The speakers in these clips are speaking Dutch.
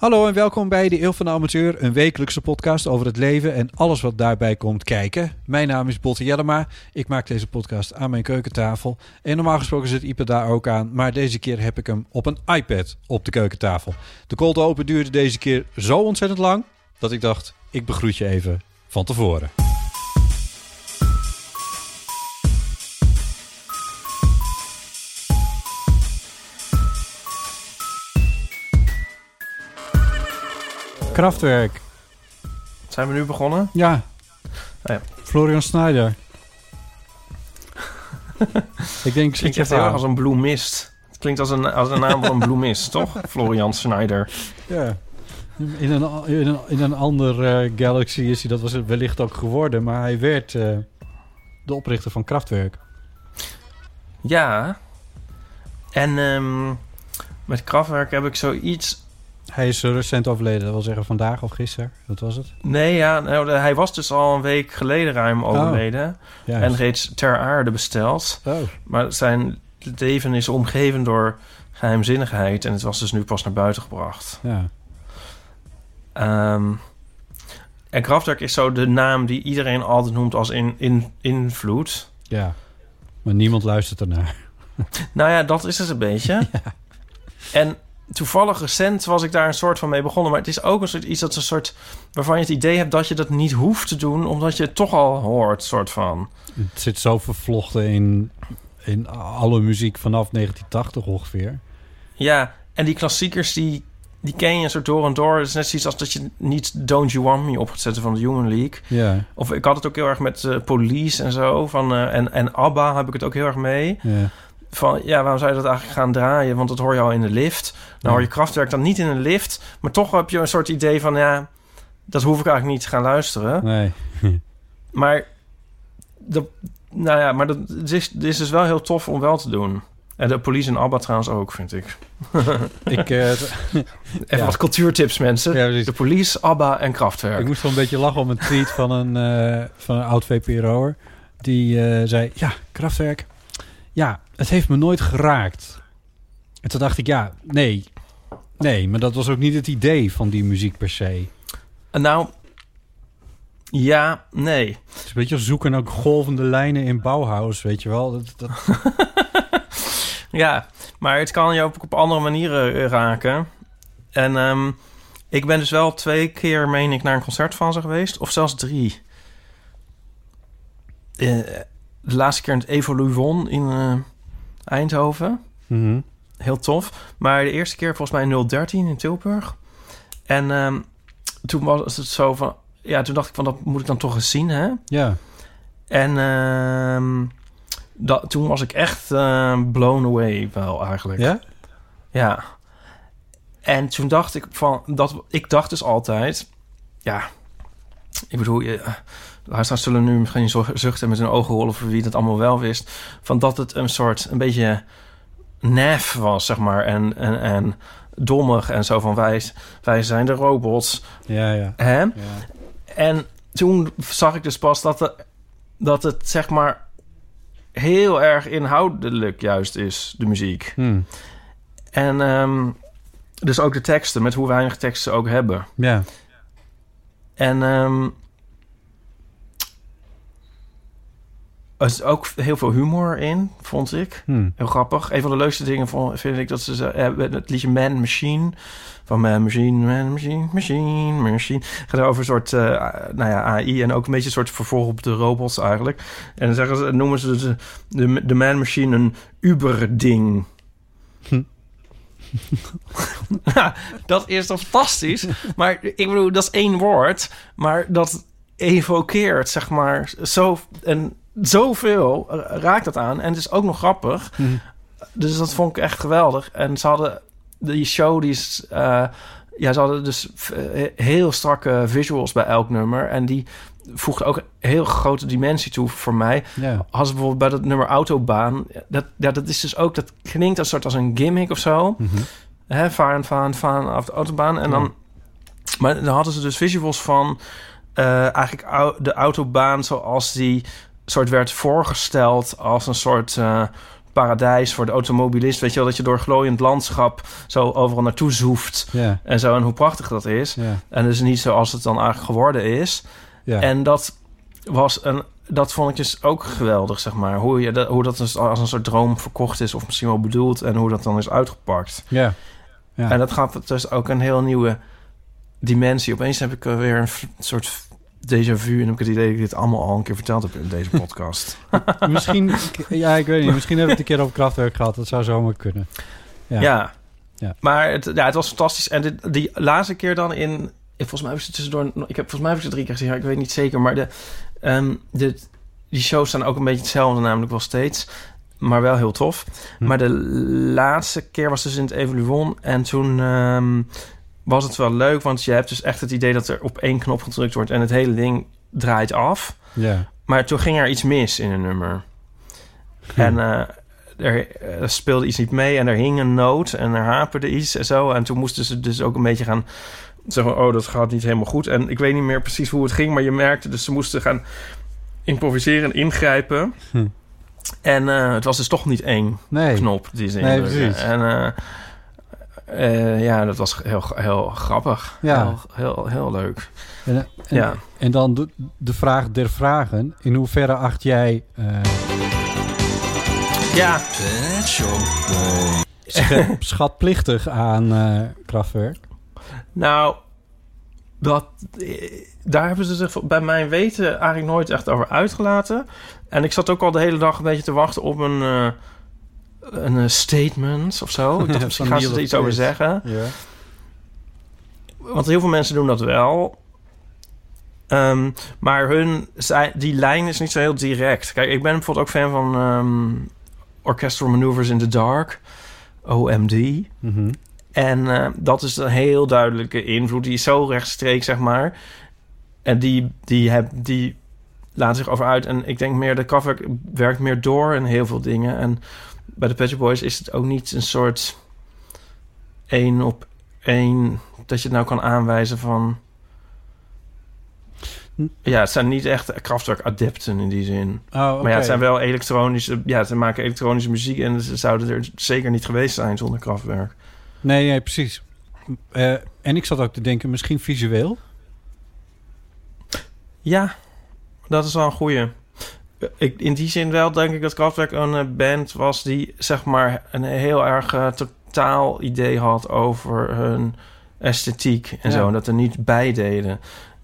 Hallo en welkom bij de Eeuw van de Amateur, een wekelijkse podcast over het leven en alles wat daarbij komt kijken. Mijn naam is Botte Jellema. Ik maak deze podcast aan mijn keukentafel. En normaal gesproken zit Ipe daar ook aan, maar deze keer heb ik hem op een iPad op de keukentafel. De cold open duurde deze keer zo ontzettend lang dat ik dacht, ik begroet je even van tevoren. Kraftwerk. Zijn we nu begonnen? Ja. ja. Florian Snyder. ik denk, echt heel erg als een bloemist. Het klinkt als een, als een naam van een bloemist, toch? Florian Snyder. Ja. In een, in een, in een ander uh, galaxy is hij dat was wellicht ook geworden, maar hij werd uh, de oprichter van Kraftwerk. Ja. En um, met Kraftwerk heb ik zoiets hij is recent overleden, dat wil zeggen vandaag of gisteren. Wat was het? Nee, ja, nou, hij was dus al een week geleden ruim overleden. Oh, en reeds ter aarde besteld. Oh. Maar zijn leven is omgeven door geheimzinnigheid. En het was dus nu pas naar buiten gebracht. Ja. Um, en Kraftwerk is zo de naam die iedereen altijd noemt als in, in, invloed. Ja, maar niemand luistert ernaar. nou ja, dat is het een beetje. ja. En toevallig recent was ik daar een soort van mee begonnen. Maar het is ook een soort iets dat een soort waarvan je het idee hebt dat je dat niet hoeft te doen, omdat je het toch al hoort, soort van. Het zit zo vervlochten in, in alle muziek vanaf 1980 ongeveer. Ja, en die klassiekers die, die ken je een soort door en door. Het is net zoiets als dat je niet Don't You Want Me op gaat zetten van de Human League. Ja. Of ik had het ook heel erg met uh, Police en zo. Van, uh, en, en ABBA heb ik het ook heel erg mee. Ja van ja, waarom zou je dat eigenlijk gaan draaien? Want dat hoor je al in de lift. Nou hoor je krachtwerk dan niet in een lift. Maar toch heb je een soort idee van ja, dat hoef ik eigenlijk niet te gaan luisteren. Nee. maar dat, nou ja, maar dat is, is dus wel heel tof om wel te doen. En de police en Abba trouwens ook, vind ik. ik uh, Even ja. wat cultuurtips, mensen. Ja, de police, Abba en Kraftwerk. Ik moest wel een beetje lachen om een tweet van een, uh, van een oud VPRO'er. Die uh, zei, ja, Kraftwerk, ja, het heeft me nooit geraakt. En toen dacht ik, ja, nee. Nee, maar dat was ook niet het idee van die muziek per se. Nou, ja, nee. Het is een beetje zoeken naar golvende lijnen in Bauhaus, weet je wel. Dat, dat... ja, maar het kan je ook op andere manieren eh, raken. En um, ik ben dus wel twee keer, meen ik, naar een concert van ze geweest. Of zelfs drie. Uh, de laatste keer in het Evoluon in uh, Eindhoven. Mm -hmm. Heel tof. Maar de eerste keer volgens mij 013 in Tilburg. En um, toen was het zo van... Ja, toen dacht ik van, dat moet ik dan toch eens zien, hè? Ja. En uh, dat, toen was ik echt uh, blown away wel eigenlijk. Ja? Ja. En toen dacht ik van... Dat, ik dacht dus altijd... Ja, ik bedoel... Je, luisteraars zullen nu misschien zuchten met hun ogen rollen voor wie dat allemaal wel wist. Van dat het een soort, een beetje nef was, zeg maar. En, en, en dommig en zo van wij, wij zijn de robots. Ja, ja. Hè? Ja. En toen zag ik dus pas dat, de, dat het, zeg maar, heel erg inhoudelijk juist is, de muziek. Hmm. En um, dus ook de teksten, met hoe weinig teksten ze ook hebben. Ja. En um, er is ook heel veel humor in, vond ik. Hm. Heel grappig. Een van de leukste dingen vond, vind ik dat ze ze- eh, het liedje Man Machine van Man Machine, Man Machine, Machine, Machine. Gaat over een soort eh, nou ja, AI en ook een beetje een soort vervolg op de robots eigenlijk. En dan zeggen ze, noemen ze de, de, de Man Machine een Uber-ding. Hm. Ja, dat is toch fantastisch? Maar ik bedoel, dat is één woord, maar dat evokeert, zeg maar, zo en zoveel raakt dat aan. En het is ook nog grappig. Hm. Dus dat vond ik echt geweldig. En ze hadden die show, die is, eh, ja, ze hadden dus eh, heel strakke visuals bij elk nummer. En die voegde ook een heel grote dimensie toe voor mij. Ja. Als bijvoorbeeld bij dat nummer Autobaan, dat, ja, dat is dus ook, dat klinkt als soort als een gimmick of zo. Mhm. Hè, varen, varen, varen af de autobaan. En dan, maar dan hadden ze dus visuals van eh, eigenlijk de autobaan zoals die soort werd voorgesteld als een soort eh, paradijs voor de automobilist. Weet je wel, dat je door glooiend landschap zo overal naartoe zoeft en zo. En hoe prachtig dat is. Ja. En dus niet zoals het dan eigenlijk geworden is. Ja. En dat was een. Dat vond ik dus ook geweldig, zeg maar. Hoe, je dat, hoe dat dus als een soort droom verkocht is, of misschien wel bedoeld, en hoe dat dan is uitgepakt. ja. En dat gaf dus ook een heel nieuwe dimensie. Opeens heb ik weer een soort déjà vu. En heb ik het idee dat ik dit allemaal al een keer verteld heb in deze podcast. misschien, ja, ik weet niet. Misschien hebben we het een keer over krachtwerk gehad. Dat zou zomaar kunnen. Ja. ja. Ja. Maar het, ja, het was fantastisch. En dit, die laatste keer dan in... Volgens mij heb ik ze tussendoor... Ik heb, volgens mij heb ik ze drie keer gezien. Ja, ik weet niet zeker. Maar de, ehm, de, die shows staan ook een beetje hetzelfde namelijk wel steeds. Maar wel heel tof. Hm. Maar de laatste keer was dus in het Evoluon. En toen ehm, was het wel leuk. Want je hebt dus echt het idee dat er op één knop gedrukt wordt. En het hele ding draait af. Ja. Maar toen ging er iets mis in een nummer. En eh, er, eh, speelde iets niet mee en er hing een noot en er haperde iets en zo. En toen moesten ze dus ook een beetje gaan zeggen... oh, dat gaat niet helemaal goed. En ik weet niet meer precies hoe het ging, maar je merkte... dus ze moesten gaan improviseren en ingrijpen. Hm. En eh, het was dus toch niet één Nee. knop die ze Nee, precies. En eh, ja, dat was heel, heel grappig. Ja. Heel, heel, heel leuk. En, en, Ja. en dan de, de vraag der vragen. In hoeverre acht jij eh, Ja, sch- schatplichtig aan eh krachtwerk? Nou, dat, daar hebben ze zich bij mijn weten eigenlijk nooit echt over uitgelaten. En ik zat ook al de hele dag een beetje te wachten op een, een eh, statement of zo. Ik dacht, misschien gaan ze er iets over zeggen. Ja. Want heel veel mensen doen dat wel. Ehm, maar hun, die lijn is niet zo heel direct. Kijk, ik ben bijvoorbeeld ook fan van ehm, Orchestral Maneuvers in the Dark. OMD. Mhm. En eh, dat is een heel duidelijke invloed. Die is zo rechtstreeks, zeg maar. En die, die, heb, die laat zich over uit. En ik denk meer, de Kraftwerk werkt meer door in heel veel dingen. En bij de Shop Boys is het ook niet een soort één op één... dat je het nou kan aanwijzen van... Ja, het zijn niet echt Kraftwerk-adepten in die zin. Oh. Maar ja, het zijn wel elektronische... Ja, ze maken elektronische muziek... en ze zouden er zeker niet geweest zijn zonder Kraftwerk. Nee, nee, precies. Eh, en ik zat ook te denken, misschien visueel. Ja, dat is wel een goeie. Ik, in die zin wel denk ik dat Kraftwerk een eh, band was die zeg maar een heel erg eh, totaal idee had over hun esthetiek en Ja. zo. En dat er niet bij deden.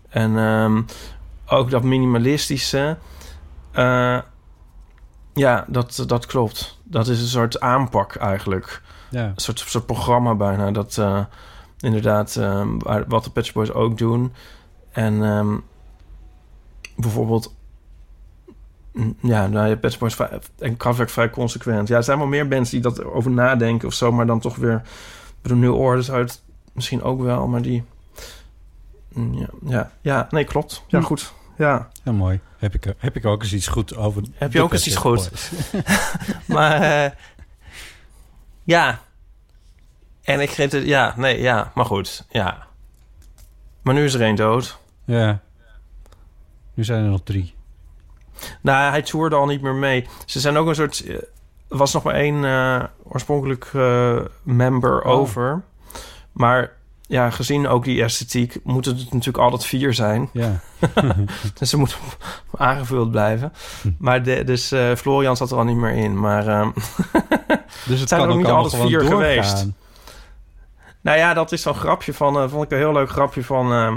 En ehm, ook dat minimalistische. eh, ja, dat, dat klopt. Dat is een soort aanpak eigenlijk. Ja. Een soort, soort programma bijna. Dat inderdaad, ehm, wat de Pet Shop Boys ook doen. En ehm, bijvoorbeeld... Ja, nou, Pet Shop Boys en Kraftwerk vrij consequent. Ja, er zijn wel meer bands die dat over nadenken of zo. Maar dan toch weer... Bedoel, New Order zou het misschien ook wel, maar die... mm, Ja, ja, ja nee, klopt. Ja, Hm. goed. Ja, Ja, mooi. Heb ik, heb ik ook eens iets goed over... Heb je de ook eens iets goed? Maar eh, ja. En ik geef het, ja, nee, ja, maar goed, ja. Maar nu is er één dood. Ja. Nu zijn er nog drie. Nou, hij toerde al niet meer mee. Ze zijn ook een soort. eh, Er was nog maar één eh, oorspronkelijk eh, member Oh. over. Maar ja, gezien ook die esthetiek, moeten het natuurlijk altijd vier zijn. Ja. Dus ze moeten aangevuld blijven. Maar de, dus eh, Florian zat er al niet meer in. Maar ehm, Dus het zijn kan er ook niet altijd vier doorgaan. geweest. nou ja, dat is zo'n grapje van... vond ik een heel leuk grapje van... ehm,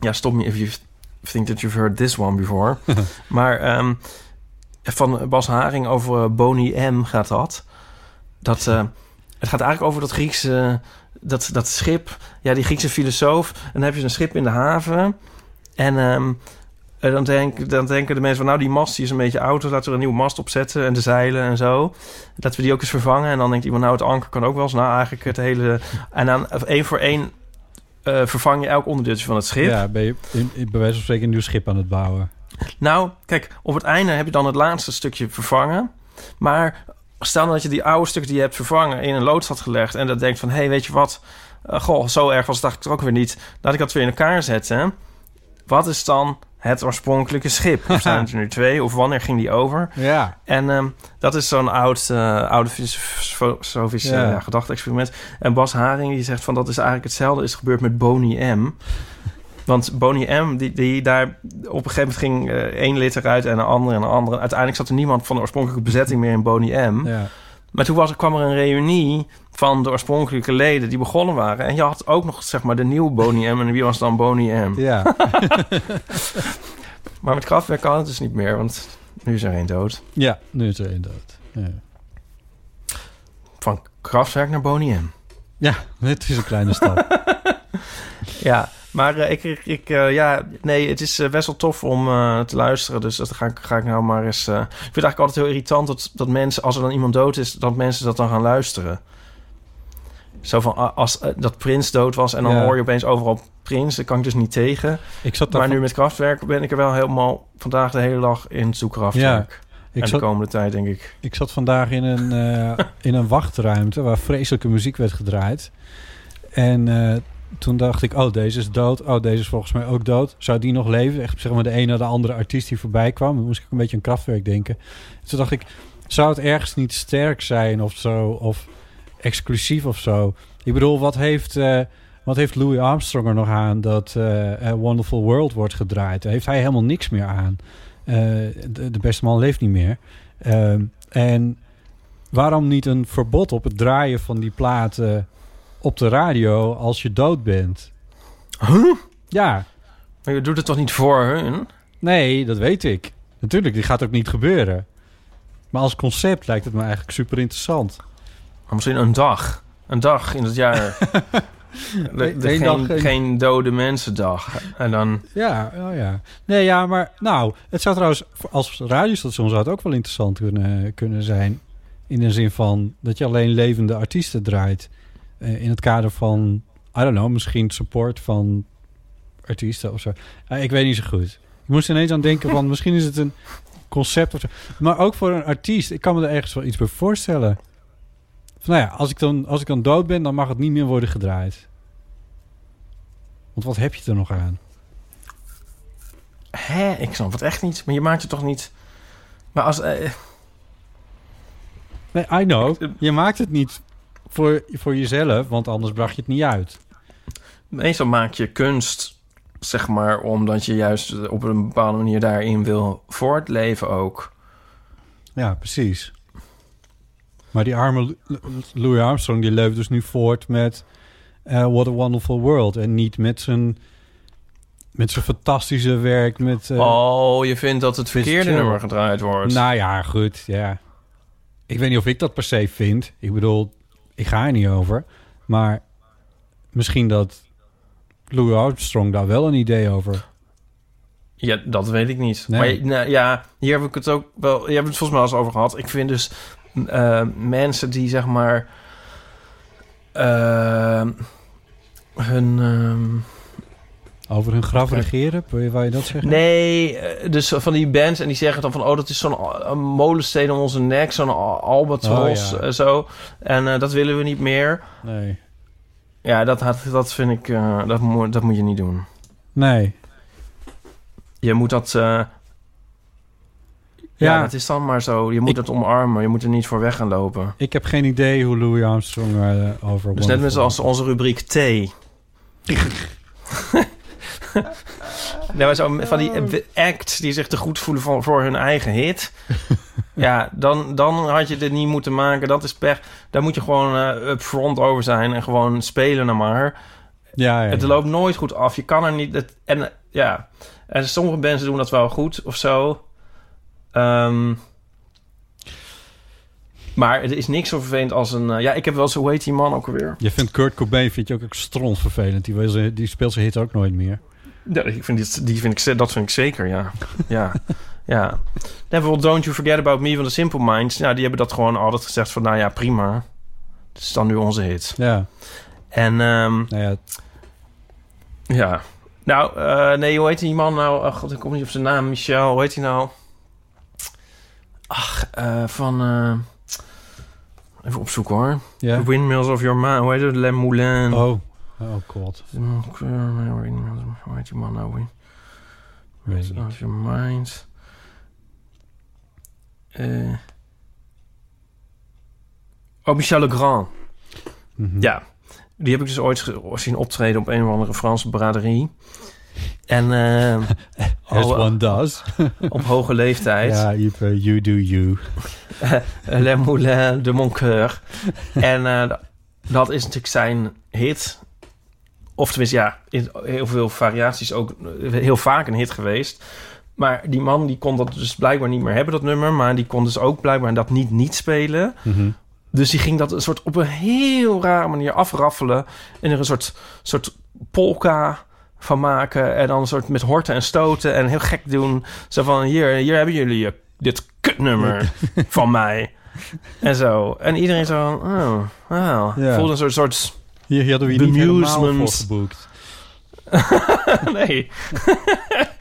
ja, stop me if you think that you've heard this one before. maar ehm, van Bas Haring over eh, Boni M gaat dat. Dat... eh, het gaat eigenlijk over dat Griekse... Dat, dat schip, ja, die Griekse filosoof. En dan heb je een schip in de haven. En ehm, eh, dan, denk, dan denken de mensen van... nou, die mast die is een beetje oud... laten we er een nieuwe mast op zetten... en de zeilen en zo. Dat we die ook eens vervangen. En dan denkt iemand... nou, het anker kan ook wel eens... nou, eigenlijk het hele... En dan één voor één... eh, vervang je elk onderdeeltje van het schip. Ja, ben je in, in, bij wijze van spreken een nieuw schip aan het bouwen. Nou, kijk, op het einde heb je dan het laatste stukje vervangen. Maar stel nou dat je die oude stukken die je hebt vervangen in een loods had gelegd. En dat denkt van, hé, hey, weet je wat? Eh, goh, zo erg was het eigenlijk ook weer niet. Laat ik dat weer in elkaar zetten. Wat is dan het oorspronkelijke schip? Of zijn er nu twee? Of wanneer ging die over? Ja. En ehm, dat is zo'n oud, oude filosofisch Ja. ja, gedachte-experiment. En Bas Haring die zegt van dat is eigenlijk hetzelfde is gebeurd met Boney M. Want Boney M, die, die daar op een gegeven moment ging eh, één lid eruit en een andere en een andere. Uiteindelijk zat er niemand van de oorspronkelijke bezetting meer in Boney M. ja. Maar toen was, kwam er een reunie van de oorspronkelijke leden die begonnen waren. En je had ook nog zeg maar de nieuwe Boney M. En wie was dan Boney M? Ja. Maar met krachtwerk kan het dus niet meer, want nu is er één dood. ja, nu is er één dood. Ja. Van krachtwerk naar Boney M. ja, het is een kleine stap. Ja, maar eh, ik, ik, eh, ja, nee, het is eh, best wel tof om te luisteren. Dus dat ga ik, ga ik nou maar eens. ik vind het eigenlijk altijd heel irritant dat, dat mensen, als er dan iemand dood is, dat mensen dat dan gaan luisteren. Zo van als dat Prins dood was en dan Ja. hoor je opeens overal Prins, daar kan ik dus niet tegen. Ik zat Maar van- nu met krachtwerk ben ik er wel helemaal vandaag de hele dag in zoekkrachtwerk. ik en zat, de komende tijd denk ik. Ik zat vandaag in een, in een wachtruimte waar vreselijke muziek werd gedraaid. En toen dacht ik, oh, deze is dood. Oh, deze is volgens mij ook dood. Zou die nog leven? Echt zeg maar de ene na de andere artiest die voorbij kwam. Dan moest ik een beetje een krachtwerk denken. Toen dacht ik, zou het ergens niet sterk zijn of zo? Of exclusief of zo? Ik bedoel, wat heeft, eh, wat heeft Louis Armstrong er nog aan dat eh, Wonderful World wordt gedraaid? Heeft hij helemaal niks meer aan. Eh, de, de beste man leeft niet meer. Ehm, en waarom niet een verbod op het draaien van die platen op de radio als je dood bent? Huh? Ja, Maar je doet het toch niet voor hun? nee, dat weet ik. Natuurlijk, dit gaat ook niet gebeuren. Maar als concept lijkt het me eigenlijk super interessant. Maar misschien een dag. Een dag in het jaar. de, geen, dag, geen- geen dode mensendag. En dan... Ja, oh ja. Nee, ja, maar nou, het zou trouwens als radiostation zou het ook wel interessant kunnen, kunnen zijn. In de zin van dat je alleen levende artiesten draait. Eh, in het kader van, I don't know, misschien support van artiesten of zo. Eh, ik weet niet zo goed. Ik moest ineens aan denken van, misschien is het een concept of zo. Maar ook voor een artiest, ik kan me er ergens wel iets bij voorstellen. Van, nou ja, als ik, dan, als ik dan dood ben, dan mag het niet meer worden gedraaid. Want wat heb je er nog aan? Hè? Ik snap het echt niet. Maar je maakt het toch niet... Maar als... eh, Nee, I know. Je maakt het niet voor, voor jezelf, want anders bracht je het niet uit. meestal maak je kunst, zeg maar... omdat je juist op een bepaalde manier daarin wil voortleven ook. Ja, precies. Maar die arme Louis Armstrong, die leeft dus nu voort met eh, What a Wonderful World. En niet met zijn, met zijn fantastische werk. Met, eh, oh, je vindt dat het verkeerde nummer gedraaid wordt. Nou ja, goed, ja. Ik weet niet of ik dat per se vind. Ik bedoel, ik ga er niet over. Maar misschien dat Louis Armstrong daar wel een idee over. Ja, dat weet ik niet. Nee. Maar nou, ja, hier heb ik het ook wel... Je hebt het volgens mij al eens over gehad. Ik vind dus eh, mensen die zeg maar... eh, hun... ehm, Over hun graf regeren, wou je dat zeggen? Nee, eh, dus van die bands en die zeggen dan van... oh, dat is zo'n een molensteen om onze nek, zo'n al- albatros, Oh, ja. eh, zo. En eh, dat willen we niet meer. Nee. Ja, dat, dat vind ik... eh, dat, moet, dat moet je niet doen. Nee. Je moet dat... eh, ja, Ja. dat is dan maar zo. Je moet Ik- het omarmen. Je moet er niet voor weg gaan lopen. Ik heb geen idee hoe Louis Armstrong eh, over... Dus net als onze rubriek thee. Nee, maar zo van die acts die zich te goed voelen voor, voor hun eigen hit. ja, dan, dan had je dit niet moeten maken. Dat is pech. Daar moet je gewoon eh upfront over zijn en gewoon spelen naar maar. Ja, ja, Het loopt nooit goed af. Je kan er niet... Het, en ja, en sommige mensen doen dat wel goed of zo. Ehm, maar het is niks zo vervelend als een... eh, ja, ik heb wel zo, hoe heet die man ook alweer? Je vindt Kurt Cobain vind je ook, ook stront vervelend. Die, was- die speelt zijn hit ook nooit meer. Ja, ik vind dit, die vind ik, dat vind ik zeker, ja. Ja, ja. Bijvoorbeeld Don't You Forget About Me van de Simple Minds. Ja, die hebben dat gewoon altijd gezegd van... Nou ja, prima. Het is dan nu onze hit. Ja, En ehm, nou ja, ja. Nou, eh, nee, hoe heet die man nou? Ach, god, ik kom niet op zijn naam. Michel, hoe heet hij nou? Ach, eh, van... eh, even opzoeken hoor. ja. The Windmills of Your Mind. Hoe heet het? Le Moulin. Oh, oh god. Hoe heet die man nou weer? Niet. Of your mind. Eh. Oh, Michel Legrand. Mhm. Ja, die heb ik dus ooit zien optreden op een of andere Franse braderie. En eh, As oh, one does. op hoge leeftijd. ja, Ipe, you do you. Le Moulin de Mon Coeur. en eh, d- dat is natuurlijk zijn hit. Of tenminste, ja, in heel veel variaties ook eh, heel vaak een hit geweest. Maar die man die kon dat dus blijkbaar niet meer hebben, dat nummer. Maar die kon dus ook blijkbaar dat niet niet spelen. Mhm. Dus die ging dat een soort op een heel rare manier afraffelen. En er een soort, soort polka van maken. En dan een soort met horten en stoten. En heel gek doen. Zo van, hier, hier hebben jullie dit kutnummer van mij. En zo. En iedereen zo van, oh, wow. Voelde een soort, soort Hier, hadden we niet helemaal voor geboekt. nee.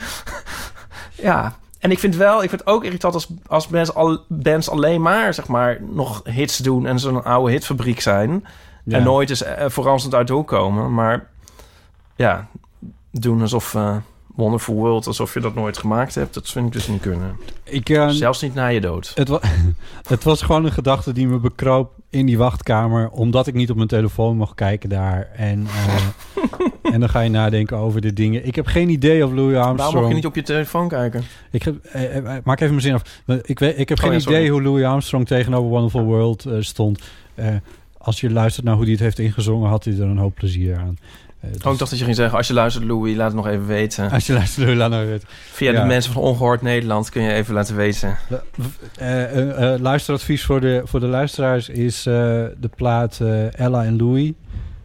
ja. En ik vind wel, ik vind het ook irritant als, als bands, al, bands alleen maar, zeg maar, nog hits doen en zo'n oude hitfabriek zijn. Ja. En nooit eens eh, verrassend uit de hoek komen. Maar ja, doen alsof eh, Wonderful World, alsof je dat nooit gemaakt hebt. Dat vind ik dus niet kunnen. Ik, eh, Zelfs niet na je dood. het, wa het was gewoon een gedachte die me bekroop in die wachtkamer... omdat ik niet op mijn telefoon mocht kijken daar. En, eh, en dan ga je nadenken over de dingen. Ik heb geen idee of Louis Armstrong... Waarom mag je niet op je telefoon kijken? Ik heb, eh, maak even mijn zin af. Ik, weet, ik heb Oh geen ja, idee hoe Louis Armstrong tegenover Wonderful World stond. Als je luistert naar hoe hij het heeft ingezongen... had hij er een hoop plezier aan. Eh, dus Oh, ik dacht dat je ging zeggen, als je luistert Louis, laat het nog even weten. Als je luistert, Louis, laat nou weten. Via ja. de mensen van Ongehoord Nederland kun je even laten weten. Eh, eh, luisteradvies voor de, voor de luisteraars is de plaat Ella en Louis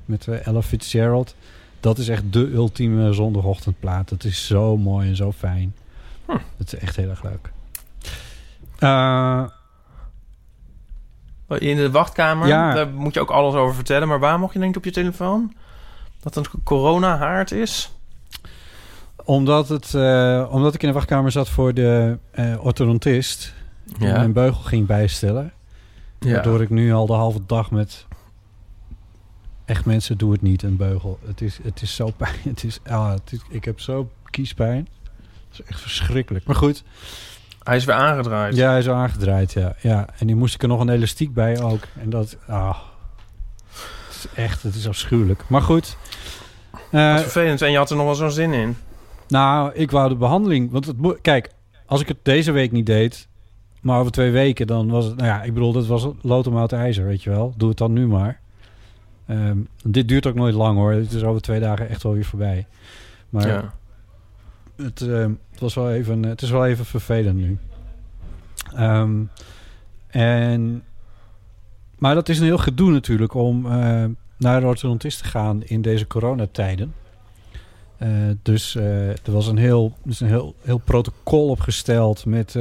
met Ella Fitzgerald. Dat is echt de ultieme zondagochtendplaat. Het is zo mooi en zo fijn. Hm. Het is echt heel erg leuk. Eh, In de wachtkamer, Ja. daar moet je ook alles over vertellen. Maar waar mocht je niet op je telefoon? Dat een corona-haard is? omdat, het, eh, omdat ik in de wachtkamer zat voor de eh orthodontist. Die Ja. mijn beugel ging bijstellen. Ja. Waardoor ik nu al de halve dag met... Echt mensen, doe het niet, een beugel. Het is, het is zo pijn. Het is, ah, het is, ik heb zo kiespijn. Het is echt verschrikkelijk. Maar goed, Hij is weer aangedraaid. ja, hij is aangedraaid, ja. ja. En die moest ik er nog een elastiek bij ook. En dat, ah, is echt, het is afschuwelijk. Maar goed. Is vervelend. En je had er nog wel zo'n zin in. nou, ik wou de behandeling. Want het kijk, als ik het deze week niet deed, maar over twee weken, dan was het. Nou ja, ik bedoel, dat was lood om oud ijzer, weet je wel. Doe het dan nu maar. Ehm, dit duurt ook nooit lang hoor. Het is over twee dagen echt wel weer voorbij. Maar ja. het, ehm, het was wel even. Het is wel even vervelend nu. Ehm, en, maar dat is een heel gedoe natuurlijk om eh, naar de orthodontist te gaan in deze coronatijden. Eh, dus eh, er was een heel, dus een heel, heel protocol opgesteld met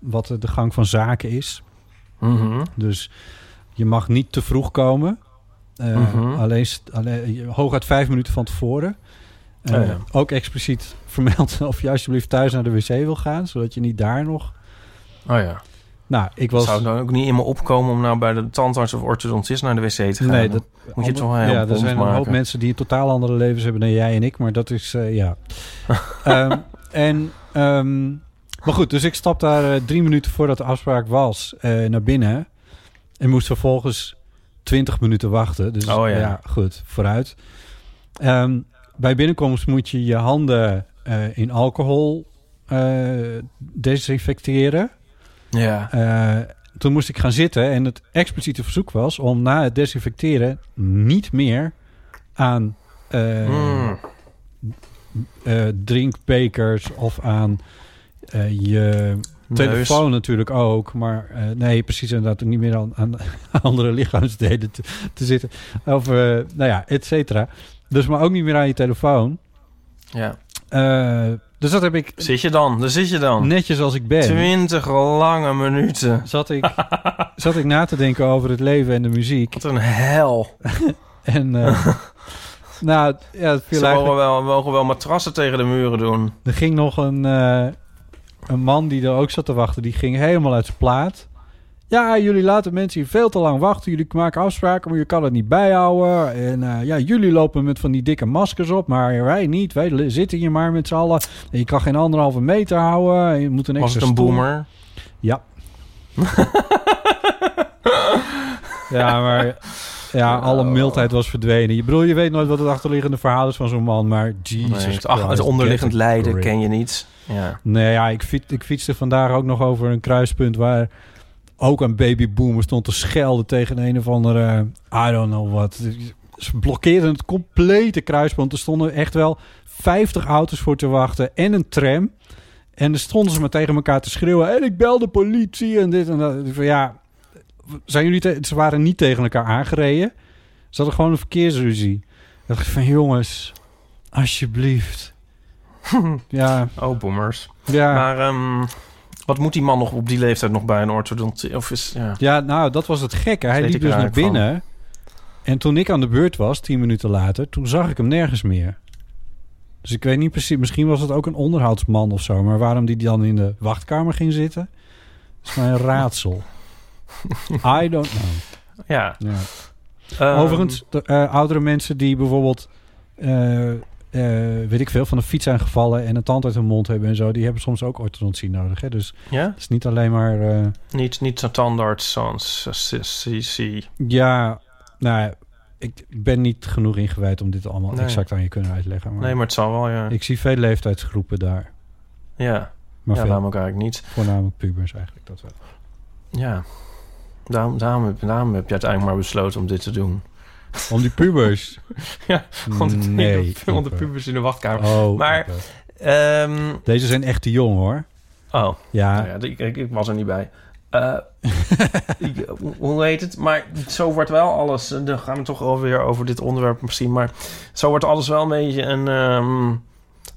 wat de gang van zaken is. Mhm. Dus je mag niet te vroeg komen. Mhm. alleen, alleen hooguit vijf minuten van tevoren. Oh ja. Ook expliciet vermeld of je alsjeblieft thuis naar de wc wil gaan, zodat je niet daar nog. Oh ja. Nou, ik was. Zou het dan ook niet in me opkomen om nou bij de tandarts of orthodontist naar de wc te gaan? Nee, dat moet je het wel heel Ja, er zijn een hoop mensen die een totaal andere levens hebben dan jij en ik, maar dat is eh, ja. Ehm, en ehm, maar goed, dus ik stap daar eh, drie minuten voordat de afspraak was eh, naar binnen en moest vervolgens twintig minuten wachten. Dus Oh, ja. ja, goed, vooruit. Ehm, bij binnenkomst moet je je handen in alcohol desinfecteren. Ja. Eh, toen moest ik gaan zitten en het expliciete verzoek was om na het desinfecteren niet meer aan eh, Mm. eh, drinkbekers of aan je telefoon natuurlijk ook. Maar nee, precies inderdaad niet meer aan, aan andere lichaamsdelen te, te zitten. Of, nou ja, et cetera. Dus maar ook niet meer aan je telefoon. Ja. Dus dat heb ik Zit je dan? Daar zit je dan. netjes als ik ben. Twintig lange minuten. Zat ik, zat ik na te denken over het leven en de muziek. Wat een hel. En eh, nou, ja, het viel Ze mogen wel, mogen wel matrassen tegen de muren doen. Er ging nog een, eh, een man die er ook zat te wachten. Die ging helemaal uit zijn plaat. Ja, jullie laten mensen hier veel te lang wachten. Jullie maken afspraken, maar je kan het niet bijhouden. En eh, ja, jullie lopen met van die dikke maskers op, maar wij niet. Wij zitten hier maar met z'n allen. En je kan geen anderhalve meter houden. En je moet een Was extra het een stoel- boomer? Ja. ja, maar ja, alle mildheid was verdwenen. Je bedoel, je weet nooit wat het achterliggende verhaal is van zo'n man, maar Jesus Nee, het, ach, Christ, het onderliggend lijden ken je niet. Ja. Nee, ja, ik, fiets, ik fietste vandaag ook nog over een kruispunt waar ook een babyboomer stond te schelden tegen een of andere, I don't know what. Ze blokkeerden het complete kruispunt. Er stonden echt wel 50 auto's voor te wachten en een tram. En dan stonden ze maar tegen elkaar te schreeuwen. En ik bel de politie en dit en dat. Ik van, ja, zijn jullie te- ze waren niet tegen elkaar aangereden. Ze hadden gewoon een verkeersruzie. Ik dacht van, jongens, alsjeblieft. ja, Oh, boomers. ja. Maar ehm, wat moet die man nog op die leeftijd nog bij een orthodontie? Of is, ja. Ja, nou, dat was het gekke. Hij liep dus naar van. binnen. En toen ik aan de beurt was, tien minuten later, toen zag ik hem nergens meer. Dus ik weet niet precies, misschien was het ook een onderhoudsman of zo. Maar waarom die dan in de wachtkamer ging zitten, is mij een raadsel. I don't know. ja. Ja. Ehm, Overigens, de, eh, oudere mensen die bijvoorbeeld, eh, eh, weet ik veel, van de fiets zijn gevallen en een tand uit hun mond hebben en zo, die hebben soms ook orthodontie nodig. Hè? Dus Ja? het is niet alleen maar... eh, Niet, niet zo'n tandarts, CC. Ja, nou, ik ben niet genoeg ingewijd om dit allemaal Nee. exact aan je kunnen uitleggen. Maar Nee, maar het zal wel, ja. ik zie veel leeftijdsgroepen daar. Ja, Maar ja veel, waarom ook eigenlijk niet. voornamelijk pubers eigenlijk. Dat wel. Ja. Daarom, daarom, heb, daarom heb je uiteindelijk maar besloten om dit te doen. Om die pubers? Ja, Want nee. want de pubers in de wachtkamer. Oh, Maar-. Ehm, Deze zijn echt te jong hoor. oh, Ja, nou ja, ik, ik, ik was er niet bij. Eh, ik- hoe- heet het? Maar zo wordt wel alles... Dan gaan we toch alweer over dit onderwerp misschien. Maar zo wordt alles wel een beetje een ehm,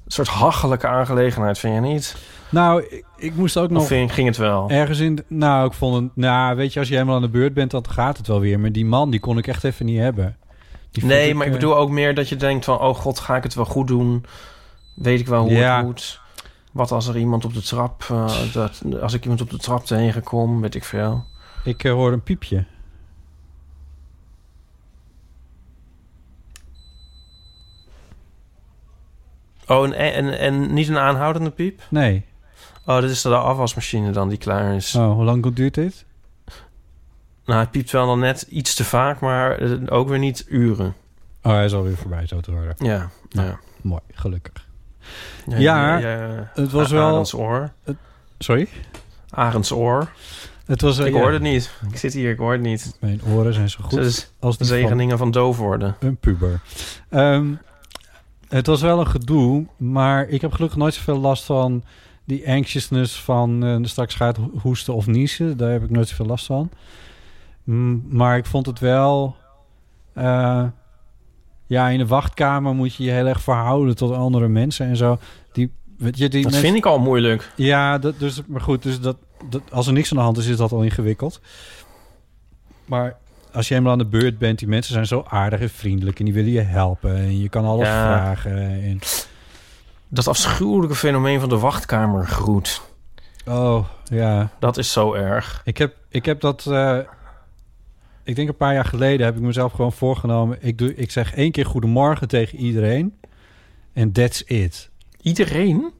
soort hachelijke aangelegenheid, vind je niet? Nou, ik, ik moest ook nog ging het wel? ergens in... Nou, ik vond het... Nou, weet je, als je helemaal aan de beurt bent, dan gaat het wel weer. Maar die man, die kon ik echt even niet hebben. Nee, maar ik eh, bedoel ook meer dat je denkt van... oh god, ga ik het wel goed doen? Weet ik wel hoe Ja. het moet? Wat als er iemand op de trap... eh, dat, als ik iemand op de trap tegenkom, weet ik veel. Ik eh, hoor een piepje. Oh, en, en, en niet een aanhoudende piep? Nee. Oh, dat is de afwasmachine dan die klaar is. Oh, hoe lang duurt dit? Nou, het piept wel dan net iets te vaak, maar ook weer niet uren. Oh, hij is alweer voorbij, zo te horen. Ja, Nou. ja. Mooi, gelukkig. Ja, het was wel- Arendsoor. Sorry? Arendsoor. Het was, Ik ja, hoorde het niet. Ik zit hier, ik hoor het niet. Mijn oren zijn zo goed Het is als de van zegeningen van doof worden. een puber. Ehm, het was wel een gedoe, maar ik heb gelukkig nooit zoveel last van die anxiousness van eh, straks gaat ho- hoesten of niezen. Daar heb ik nooit zoveel last van. Mm, maar ik vond het wel... eh, ja, in de wachtkamer moet je je heel erg verhouden tot andere mensen en zo. Die, weet je, die Dat mensen- vind ik al moeilijk. Ja, dat, dus, maar goed, dus dat, dat, als er niks aan de hand is, is dat al ingewikkeld. Maar als je helemaal aan de beurt bent, die mensen zijn zo aardig en vriendelijk en die willen je helpen en je kan alles Ja. vragen. En, Dat afschuwelijke fenomeen van de wachtkamergroet. oh, ja. Dat is zo erg. Ik heb, ik heb dat, eh, ik denk een paar jaar geleden heb ik mezelf gewoon voorgenomen. Ik, doe, ik zeg één keer goedemorgen tegen iedereen en that's it. Iedereen?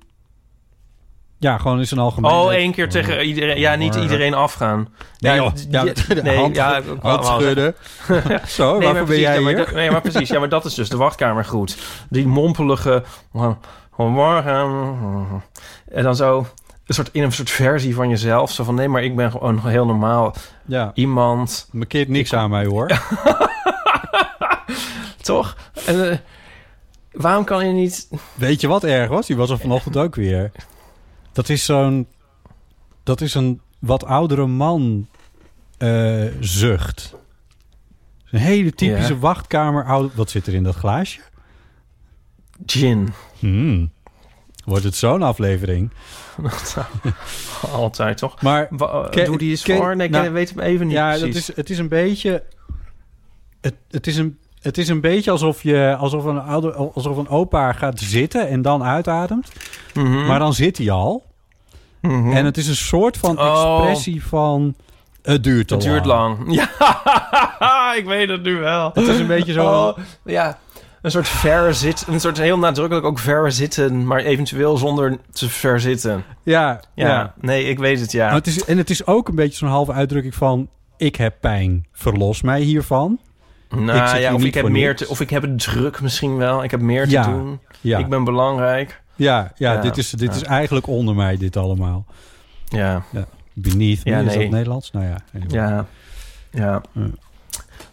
Ja, gewoon in zijn algemeen. Oh, één keer tegen iedereen. Ja, niet iedereen afgaan. Nee, Ja, joh. nee, hand, ja, hand schudden. Zo, Nee, waarvoor ben jij ja, hier? nee, maar precies. Ja, maar dat is dus de wachtkamergroet. Die mompelige... Morgen. En dan zo... Een soort, in een soort versie van jezelf. Zo van, nee, maar ik ben gewoon heel normaal Ja, iemand. markeert niks aan mij hoor. Toch? En, eh, waarom kan je niet... Weet je wat erg was? Die was er vanochtend ook weer. Dat is zo'n... Dat is een wat oudere man eh, zucht. Een hele typische Ja. wachtkamer. Oude, wat zit er in dat glaasje? Gin. Hmm. Wordt het zo'n aflevering? Altijd, toch? Maar Wa- eh, Ken- doe die eens ken- voor. Nee, ik nou, weet hem even niet ja, dat precies. is, het is een beetje... Het, het, is een, het is een beetje alsof, je, alsof, een oude, alsof een opa gaat zitten en dan uitademt. Mhm. Maar dan zit hij al. Mhm. En het is een soort van Oh. expressie van... Het duurt te Het duurt lang. Ja, ik weet het nu wel. Het is een beetje zo... Oh, ja, een soort ver zitten. Een soort heel nadrukkelijk ook ver zitten, maar eventueel zonder te ver zitten. Ja, Ja, ja. nee, ik weet het, ja. Het is, en het is ook een beetje zo'n halve uitdrukking van... Ik heb pijn, verlos mij hiervan. nou ja, of ik heb meer te, of ik heb het druk misschien wel. Ik heb meer Ja, te doen. Ja, Ik ben belangrijk. ja, ja, Ja, dit, is, dit is eigenlijk onder mij, dit allemaal. Ja, Beneath Ja, me, is nee. dat Nederlands? Nou ja. anyway. ja, ja. Ja. Oh,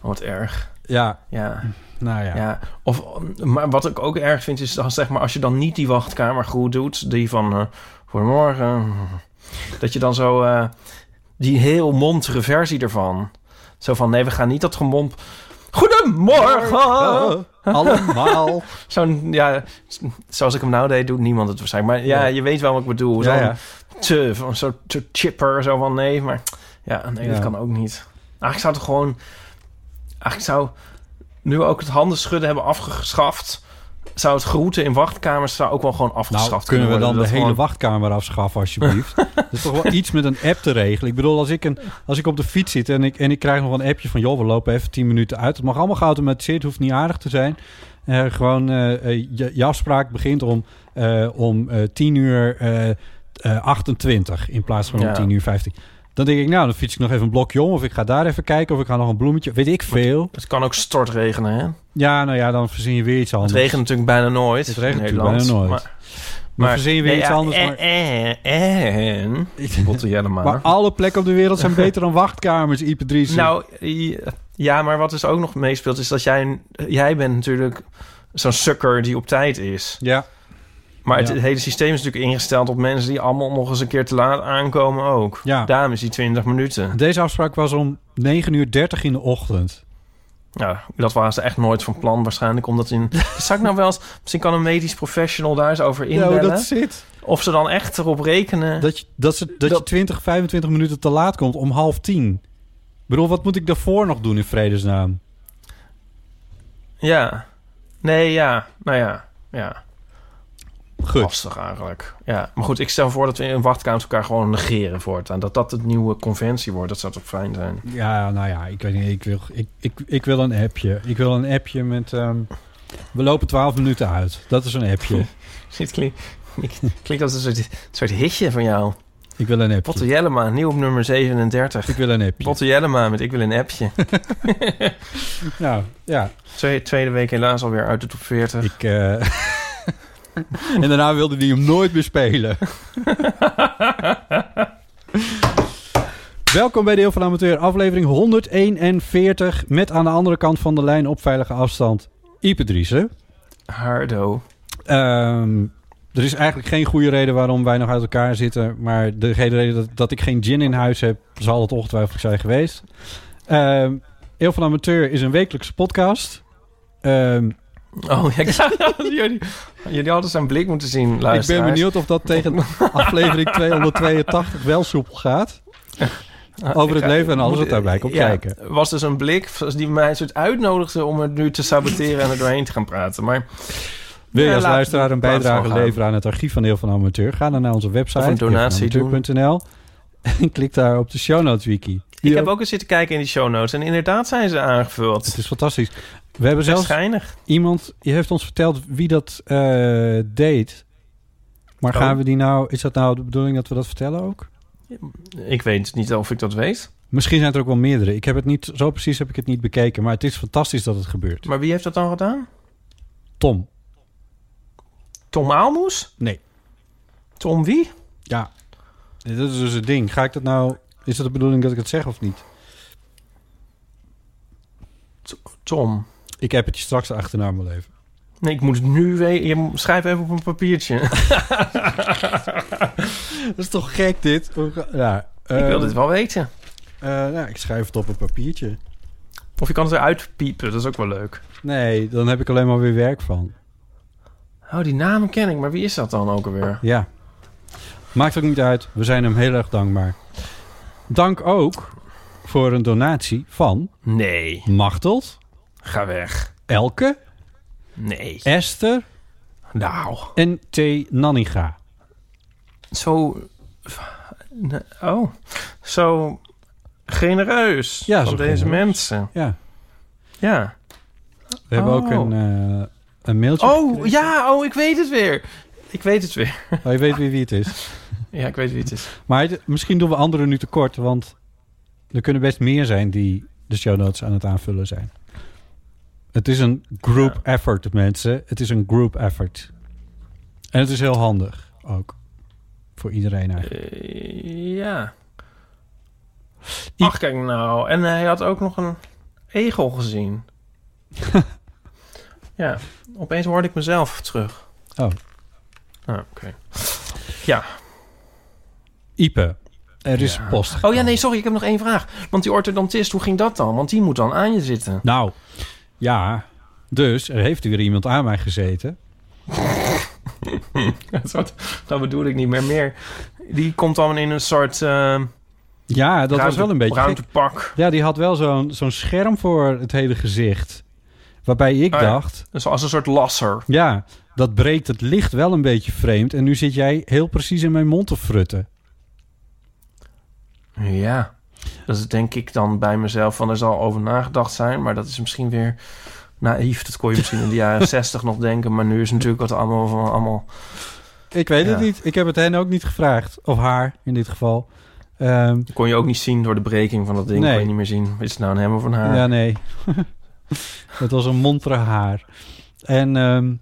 wat erg. Ja, Ja. nou ja. Ja, of, maar wat ik ook erg vind is, als, zeg maar, als je dan niet die wachtkamer goed doet, die van eh goedemorgen, dat je dan zo eh, die heel montere versie ervan, zo van nee, we gaan niet dat gemomp. Goedemorgen! Allemaal. Zo'n, ja, zoals ik hem nou deed, doet niemand het waarschijnlijk. Maar ja, Ja. je weet wel wat ik bedoel. Zo'n ja, te, van zo chipper, zo van nee, maar ja, nee, dat kan ook niet. Eigenlijk zou het gewoon, eigenlijk zou nu we ook het handen schudden hebben afgeschaft, zou het groeten in wachtkamers zou ook wel gewoon afgeschaft Nou, kunnen we dan de hele gewoon- wachtkamer afschaffen, alsjeblieft? Dat is toch wel iets met een app te regelen. Ik bedoel, als ik, een, als ik op de fiets zit en ik, en ik krijg nog een appje van... joh, we lopen even 10 minuten uit. Het mag allemaal geautomatiseerd, het hoeft niet aardig te zijn. Eh, gewoon, eh, je, je afspraak begint om, om eh 10 uur eh, eh, 28 in plaats van om Ja. 10 uur 15. Dan denk ik, nou, dan fiets ik nog even een blokje om... of ik ga daar even kijken, of ik ga nog een bloemetje... weet ik veel. Het kan ook stortregenen, hè? Ja, nou ja, dan verzin je weer iets Het anders. regent natuurlijk bijna nooit. Het regent natuurlijk bijna nooit. Maar, Dan verzin je weer iets anders. En, Maar, en, en maar alle plekken op de wereld zijn beter dan wachtkamers, Ipe. Nou, ja, maar wat dus ook nog meespeelt... is dat jij, jij bent natuurlijk zo'n sukker die op tijd is. Ja, Maar het, Ja. hele systeem is natuurlijk ingesteld op mensen... die allemaal nog eens een keer te laat aankomen ook. Ja. Daarom is die 20 minuten. deze afspraak was om 9 uur 30 in de ochtend. Nou, dat waren ze echt nooit van plan waarschijnlijk. Omdat in... Zou ik nou wel eens... Misschien kan een medisch professional daar eens over Ja, inbellen. dat zit. Of ze dan echt erop rekenen... Dat je, dat, ze, dat, je Dat- 20, 25 minuten te laat komt om half tien. Ik bedoel, wat moet ik daarvoor nog doen in vredesnaam? Ja. Nee, ja. Nou ja. Ja. Goed. Lastig eigenlijk. Ja. Maar goed, ik stel voor dat we in wachtkamers elkaar gewoon negeren voortaan. Dat dat het nieuwe conventie wordt. Dat zou toch fijn zijn. Ja, nou ja, ik weet niet. Ik wil, ik, ik, ik wil een appje. Ik wil een appje met... ehm, we lopen 12 minuten uit. Dat is een appje. Dit klinkt, klinkt als een soort, soort hitje van jou. Ik wil een appje. Botte Jellema, nieuw op nummer 37. Ik wil een appje. Botte Jellema met Ik wil een appje. Nou, ja. Twee, tweede week helaas alweer uit de top 40. Ik... eh, en daarna wilde hij hem nooit meer spelen. Welkom bij Deel van Amateur, aflevering 141... met aan de andere kant van de lijn op veilige afstand Ipe Driessen. Hardo. Ehm, er is eigenlijk geen goede reden waarom wij nog uit elkaar zitten... maar de hele reden dat, dat ik geen gin in huis heb... zal het ongetwijfeld zijn geweest. Ehm Deel van Amateur is een wekelijkse podcast... Ehm, Oh, ja, jullie, jullie hadden zijn blik moeten zien, Ik ben benieuwd of dat tegen aflevering 282 wel soepel gaat. Ah, Over het leven en alles wat daarbij komt ja, kijken. was dus een blik die mij een soort uitnodigde om het nu te saboteren en er doorheen te gaan praten. Maar Wil je als luisteraar een bijdrage leveren aan het archief van Deel van Amateur? Ga dan naar onze website, en klik daar op de show notes wiki. ik heb ook eens zitten kijken in die show notes en inderdaad zijn ze aangevuld. Het is fantastisch. We hebben Zelfs schijnig. iemand, die heeft ons verteld wie dat eh, deed. Maar Oh. gaan we die nou... Is dat nou de bedoeling dat we dat vertellen ook? Ik weet niet of ik dat weet. Misschien zijn er ook wel meerdere. Ik heb het niet... Zo precies heb ik het niet bekeken. Maar het is fantastisch dat het gebeurt. Maar wie heeft dat dan gedaan? Tom. Tom Aalmoes? Nee. Tom wie? Ja. Dit is dus het ding. Ga ik dat nou... Is het de bedoeling dat ik het zeg of niet? Tom. Ik heb het je straks achterna mijn leven. Nee, ik moet het nu weten. Schrijf even op een papiertje. Dat is toch gek dit? Ja, ik wil dit wel weten. Uh, nou, ik schrijf het op een papiertje. Of je kan het eruit piepen, dat is ook wel leuk. Nee, dan heb ik alleen maar weer werk van. Oh, die namen ken ik, maar wie is dat dan ook alweer? Ja. Maakt ook niet uit. We zijn hem heel erg dankbaar. Dank ook voor een donatie van Nee, Machteld, ga weg. Elke, Nee. Esther Nou, en T. Nanninga. zo... Oh, zo genereus Ja, van zo deze genereus. mensen. Ja. Ja. We hebben ook Oh. een, eh, een mailtje. Oh, gekregen. ja, oh, ik weet het weer. Ik weet het weer. Oh, je weet wie, wie het is. Ja, ik weet wie het is. Maar het- misschien doen we anderen nu tekort, want er kunnen best meer zijn die de show notes aan het aanvullen zijn. Het is een group effort, mensen. Het is een group effort. En het is heel handig ook. Voor iedereen eigenlijk. Eh, ja. Ach, kijk nou. En hij had ook nog een egel gezien. ja, opeens hoorde ik mezelf terug. Oh. Ah, oké. Ja. Ipe, er is Ja. post. Oh ja, nee, sorry, ik heb nog één vraag. Want die orthodontist, hoe ging dat dan? Want die moet dan aan je zitten. Nou, ja. Dus er heeft weer iemand aan mij gezeten. dat, dat bedoel ik niet meer. meer. Die komt dan in een soort eh Ja, dat was wel een beetje ruimtepak. Ja, die had wel zo'n zo'n scherm voor het hele gezicht. Waarbij ik Oh ja. dacht... Dus als een soort lasser. Ja, dat breekt het licht wel een beetje vreemd. En nu zit jij heel precies in mijn mond te frutten. Ja. Dat denk ik dan bij mezelf van er zal over nagedacht zijn. Maar dat is misschien weer naïef. Dat kon je misschien in de jaren zestig nog denken. Maar nu is natuurlijk wat allemaal van allemaal... Ik weet het niet. Ik heb het hen ook niet gevraagd. Of haar, in dit geval. Ehm, kon je ook niet zien door de breking van dat ding. Nee. Kon je niet meer zien. Is het nou een hem of een haar? Ja, nee. het was een montere haar. En... ehm,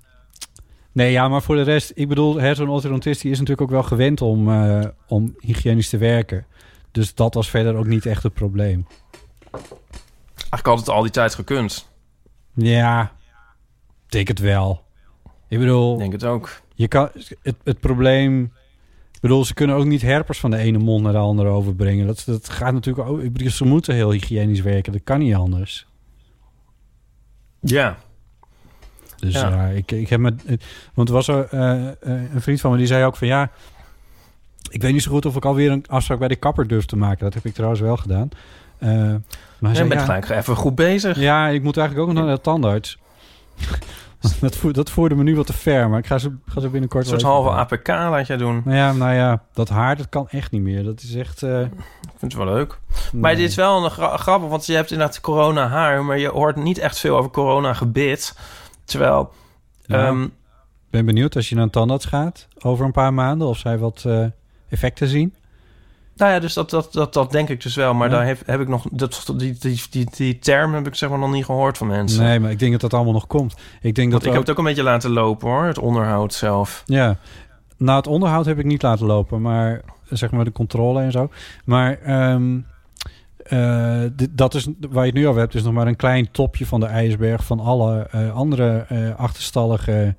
nee, ja, maar voor de rest... Ik bedoel, zo'n orthodontist die is natuurlijk ook wel gewend om, eh, om hygiënisch te werken. Dus dat was verder ook niet echt het probleem. Eigenlijk had het al die tijd gekund. Ja, ik denk het wel. Ik bedoel... Ik denk het ook. Je kan, het, het probleem... Ik bedoel, ze kunnen ook niet herpers van de ene mond naar de andere overbrengen. Dat, dat gaat natuurlijk ook... Ik bedoel, ze moeten heel hygiënisch werken. Dat kan niet anders. Ja. Dus ja, Ja. ik, ik heb me... Want er was er, eh, eh, een vriend van me die zei ook van... Ja, ik weet niet zo goed of ik alweer een afspraak bij de kapper durf te maken. Dat heb ik trouwens wel gedaan. Eh, maar hij Je bent gelijk even goed bezig. ja, ik moet eigenlijk ook nog naar de tandarts. dat, voer, dat voerde me nu wat te ver, maar ik ga ze, ga ze binnenkort Een soort halve doen. APK laat jij doen. Nou ja, nou ja, dat haar, dat kan echt niet meer. Dat is echt... eh, Ik vind het wel leuk. Maar dit is wel een gra- grappig, want je hebt inderdaad corona haar, maar je hoort niet echt veel over corona gebit. Terwijl, Ja. ehm, Ik ben benieuwd als je naar een tandarts gaat over een paar maanden... of zij wat eh, effecten zien. nou ja, dus dat, dat, dat, dat denk ik dus wel. Maar Ja. daar heb, heb ik nog, dat, die, die, die, die term heb ik zeg maar nog niet gehoord van mensen. Nee, maar ik denk dat dat allemaal nog komt. Ik denk Want dat ik heb het ook een beetje laten lopen hoor, het onderhoud zelf. Ja, nou het onderhoud heb ik niet laten lopen, maar zeg maar de controle en zo. Maar dit- dat is waar je het nu over hebt, is nog maar een klein topje van de ijsberg van alle eh, andere eh, achterstallige.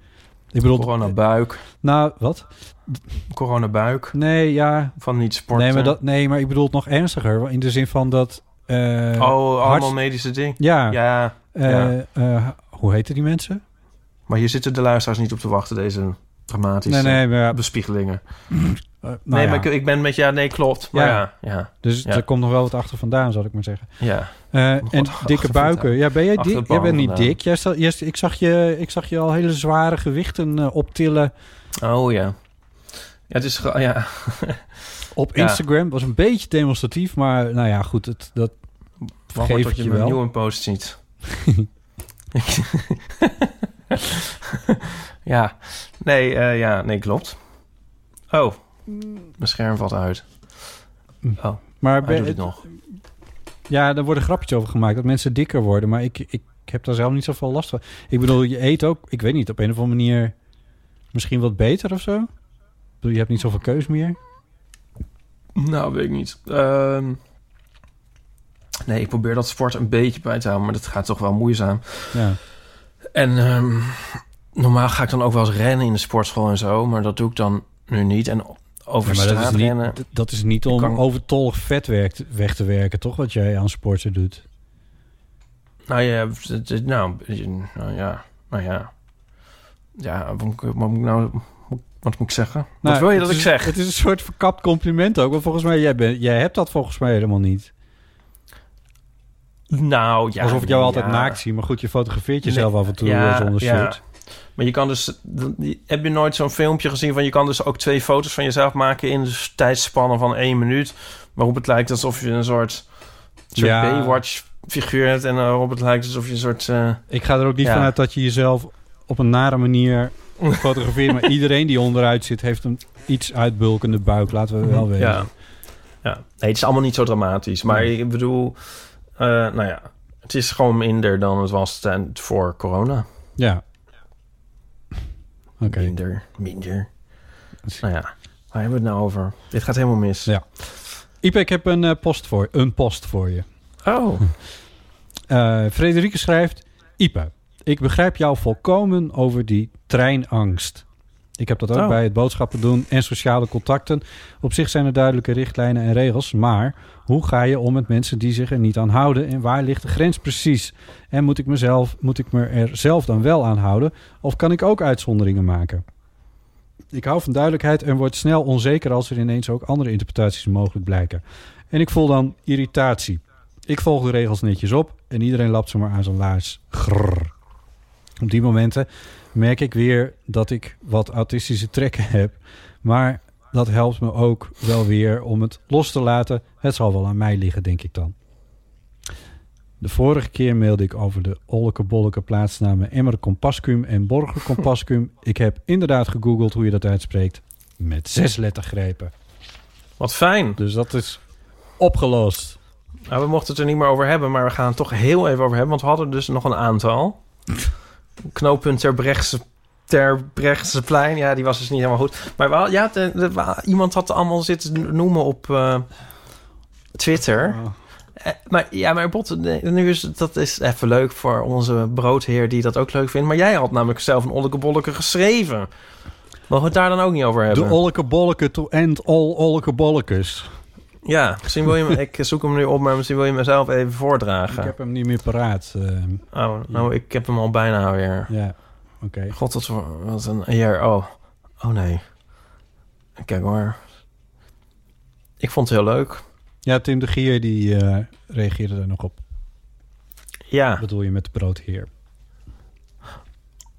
Ik bedoel, Coronabuik. nou wat? Coronabuik. Nee, ja, Van niet sporten. nee, maar dat, nee, maar ik bedoel het nog ernstiger in de zin van dat. eh, oh, allemaal medische dingen. ja, Ja, eh, ja. eh, hoe heten die mensen? maar hier zitten de luisteraars niet op te wachten, deze dramatische Nee, nee, maar, ja, bespiegelingen. eh, nou nee, ja. maar ik, ik ben met ja, nee, klopt. Maar Ja. ja, ja, Dus Ja. er komt nog wel wat achter vandaan, zal ik maar zeggen. ja. Eh, en achter dikke buiken. Ja, ben jij dik? Jij bent niet vandaan. dik. Jij stel, jij, ik, zag je, ik zag je al hele zware gewichten eh, optillen Oh ja. Ja, het is... Ja, op Ja. Instagram. Was een beetje demonstratief, maar nou ja, goed. Het, dat wacht vergeef je je mijn wel. nieuwe post ziet. ja, nee, eh, ja, nee, klopt. Oh, mijn scherm valt uit. Oh, Maar ben- doet het nog. ja, er worden grapjes over gemaakt dat mensen dikker worden. Maar ik, ik heb daar zelf niet zoveel last van. Ik bedoel, je eet ook, ik weet niet, op een of andere manier misschien wat beter of zo. Ik bedoel, je hebt niet zoveel keus meer. Nou, weet ik niet. Ehm, nee, ik probeer dat sport een beetje bij te houden, maar dat gaat toch wel moeizaam. Ja. En ehm, normaal ga ik dan ook wel eens rennen in de sportschool en zo, maar dat doe ik dan nu niet. En over Ja, maar dat straat is, niet, rennen... dat is niet om kan- overtollig vet werk- weg te werken, toch? Wat jij aan sporten doet. Nou ja, het- het- nou, nou ja, nou ja. Ja, wat moet, ik- wat nou... Wat moet ik zeggen? Nou, wat wil je dat ik zeg? Het is een soort verkapt compliment ook. Want volgens mij, jij, bent, jij hebt dat volgens mij helemaal niet. Nou ja. Alsof ik jou altijd ja. naakt zie. Maar goed, je fotografeert Nee, jezelf af en toe ja, eh, zonder ja. shirt. Maar je kan dus... Heb je nooit zo'n filmpje gezien van... Je kan dus ook twee foto's van jezelf maken... in de tijdspannen van één minuut. Waarop het lijkt alsof je een soort... soort Ja. Baywatch figuur hebt. En waarop het lijkt alsof je een soort... eh, Ik ga er ook niet Ja. vanuit dat je jezelf op een nare manier fotografeert. maar iedereen die onderuit zit, heeft een iets uitbulkende buik. Laten we wel weten. Ja. ja. Nee, het is allemaal niet zo dramatisch. Maar ik bedoel... eh, nou ja... Het is gewoon minder dan het was ten, voor corona. Ja. Oké. Minder, minder. Nou ja, waar hebben we het nou over? Dit gaat helemaal mis. Ja. Ipe, ik heb een, eh, post voor, een post voor je. Oh, Eh Frederike schrijft... Ipe, ik begrijp jou volkomen over die treinangst. Ik heb dat ook Oh. bij het boodschappen doen en sociale contacten. Op zich zijn er duidelijke richtlijnen en regels. Maar hoe ga je om met mensen die zich er niet aan houden? En waar ligt de grens precies? En moet ik, mezelf, moet ik me er zelf dan wel aan houden? Of kan ik ook uitzonderingen maken? Ik hou van duidelijkheid en word snel onzeker als er ineens ook andere interpretaties mogelijk blijken. En ik voel dan irritatie. Ik volg de regels netjes op en iedereen lapt ze maar aan zijn laars. Grrr. Op die momenten merk ik weer dat ik wat autistische trekken heb. Maar dat helpt me ook wel weer om het los te laten. Het zal wel aan mij liggen, denk ik dan. De vorige keer mailde ik over de olleke bolleke plaatsnamen Emmer Compascum en Borger Compascum. Ik heb inderdaad gegoogeld hoe je dat uitspreekt. Met zes lettergrepen. wat fijn. Dus dat is opgelost. Nou, we mochten het er niet meer over hebben, maar we gaan het toch heel even over hebben. Want we hadden dus nog een aantal. Knooppunt Terbrechtse plein. Ja, die was dus niet helemaal goed. Maar wel, ja, de- de- iemand had allemaal zitten noemen op eh, Twitter. Eh, maar ja, maar Bot, nu is dat is even leuk voor onze broodheer die dat ook leuk vindt. Maar jij had namelijk zelf een olleke geschreven. Mogen we het daar dan ook niet over hebben? De olleke bolleke to end all olleke bollekes. Ja, misschien wil je me... ik zoek hem nu op, maar misschien wil je mezelf even voordragen. Ik heb hem niet meer paraat. eh, Oh, nou, ik heb hem al bijna weer. ja, oké. God, wat, een eer. Oh, oh nee. Kijk hoor. Ik vond het heel leuk. Ja, Tim de Gier die eh, reageerde daar nog op. Ja, Wat bedoel je met de broodheer?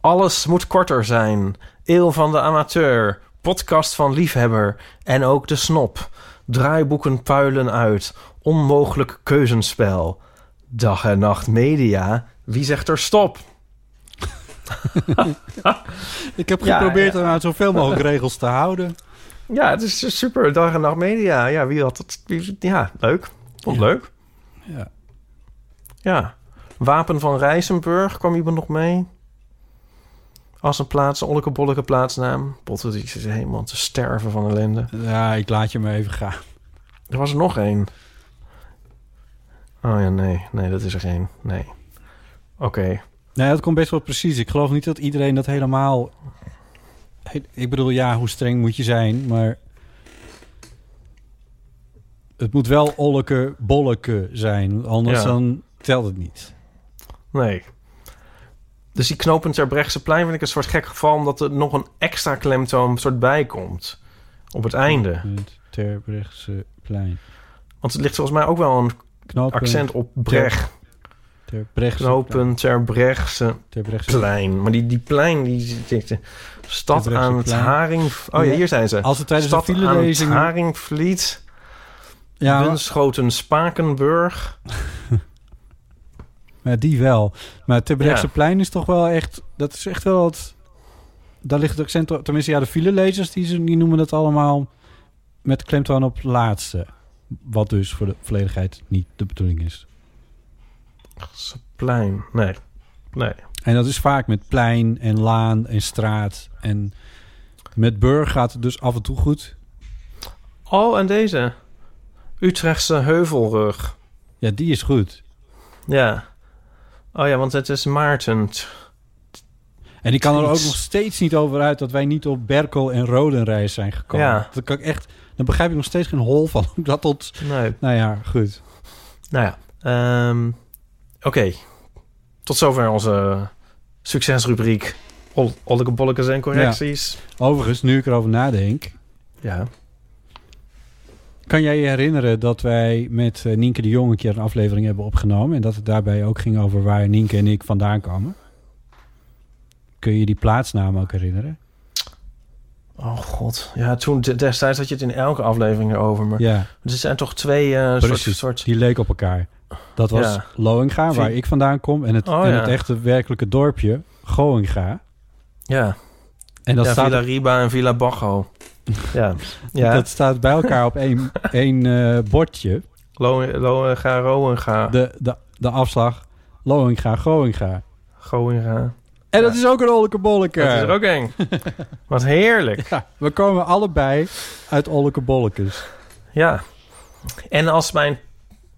alles moet korter zijn. Eeuw van de amateur. Podcast van liefhebber. En ook de snop. Draaiboeken puilen uit. Onmogelijk keuzenspel. Dag en nacht media. Wie zegt er stop? Ik heb Ja, geprobeerd ja. aan zoveel mogelijk regels te houden. Ja, het is super. Dag en nacht media. Ja, wie had het? Ja, leuk. Vond het leuk. Ja. Ja. Wapen van Rijsenburg kwam iemand nog mee. Als een plaats, bolleke plaatsnaam. Potten, die zit helemaal te sterven van ellende. ja, ik laat je maar even gaan. Er was er nog één. Oh ja, nee. Nee, dat is er geen. Nee. Oké. Nee, dat komt best wel precies. Ik geloof niet dat iedereen dat helemaal... Ik bedoel, ja, hoe streng moet je zijn, maar... Het moet wel olleke bolleke zijn, anders Ja. dan telt het niet. Nee. Dus die knooppunt Terbrechtseplein vind ik een soort gek geval... omdat er nog een extra klemtoon soort bij komt. Op het einde. Het Terbrechtse plein. Want het ligt volgens mij ook wel een accent op breg. Knooppunt Terbrechtse plein. Terbrechtse plein. Maar die, die plein, die de stad aan het Haring... Oh ja, hier zijn ze. Als we tijdens stad de aan het filelezing... Haringvliet, Ja, Bunschoten, Spakenburg. maar die wel. Maar Terbrechtse Ja. plein is toch wel echt... Dat is echt wel het... daar ligt het accent. Tenminste, ja, de filelezers die, ze- die noemen het allemaal met klemtoon op laatste. Wat dus voor de volledigheid niet de bedoeling is. Plein. Nee. Nee. En dat is vaak met plein en laan en straat. En met burg gaat het dus af en toe goed. Oh, en deze. Utrechtse heuvelrug. Ja, die is goed. Ja. Oh ja, want het is Maarten. En die kan er ook nog steeds niet over uit dat wij niet op Berkel en Rodenreis zijn gekomen. Ja. Dat kan ik echt, dan begrijp ik nog steeds geen hol van dat tot. Nee. Nou ja, goed. Nou ja. ehm, Oké. Tot zover onze succesrubriek. Ol- Olleke bollekes en correcties. Overigens, nu ik erover nadenk, Ja. Kan jij je herinneren dat wij met eh, Nienke de Jong een keer een aflevering hebben opgenomen en dat het daarbij ook ging over waar Nienke en ik vandaan komen? Kun je die plaatsnaam ook herinneren? Oh god. Ja, toen de- destijds had je het in elke aflevering erover. Maar Ja, er zijn toch twee eh soort, precies. soort... Die leek op elkaar. Dat was Ja. Loinga, waar ik vandaan kom, en het, Oh, en ja. het echte werkelijke dorpje Goinga. Ja. En dat ja, staat Villa Riba en Villa Bajo. ja. Ja. Dat staat bij elkaar op één, één eh, bordje. Lo, Lo, ga, Roenga. De, de, de afslag Loinga, Goinga. Goinga. En dat is ook een ollekebolleke. Dat is er ook eng. Wat heerlijk. Ja, we komen allebei uit ollekebollekes. Ja. En als mijn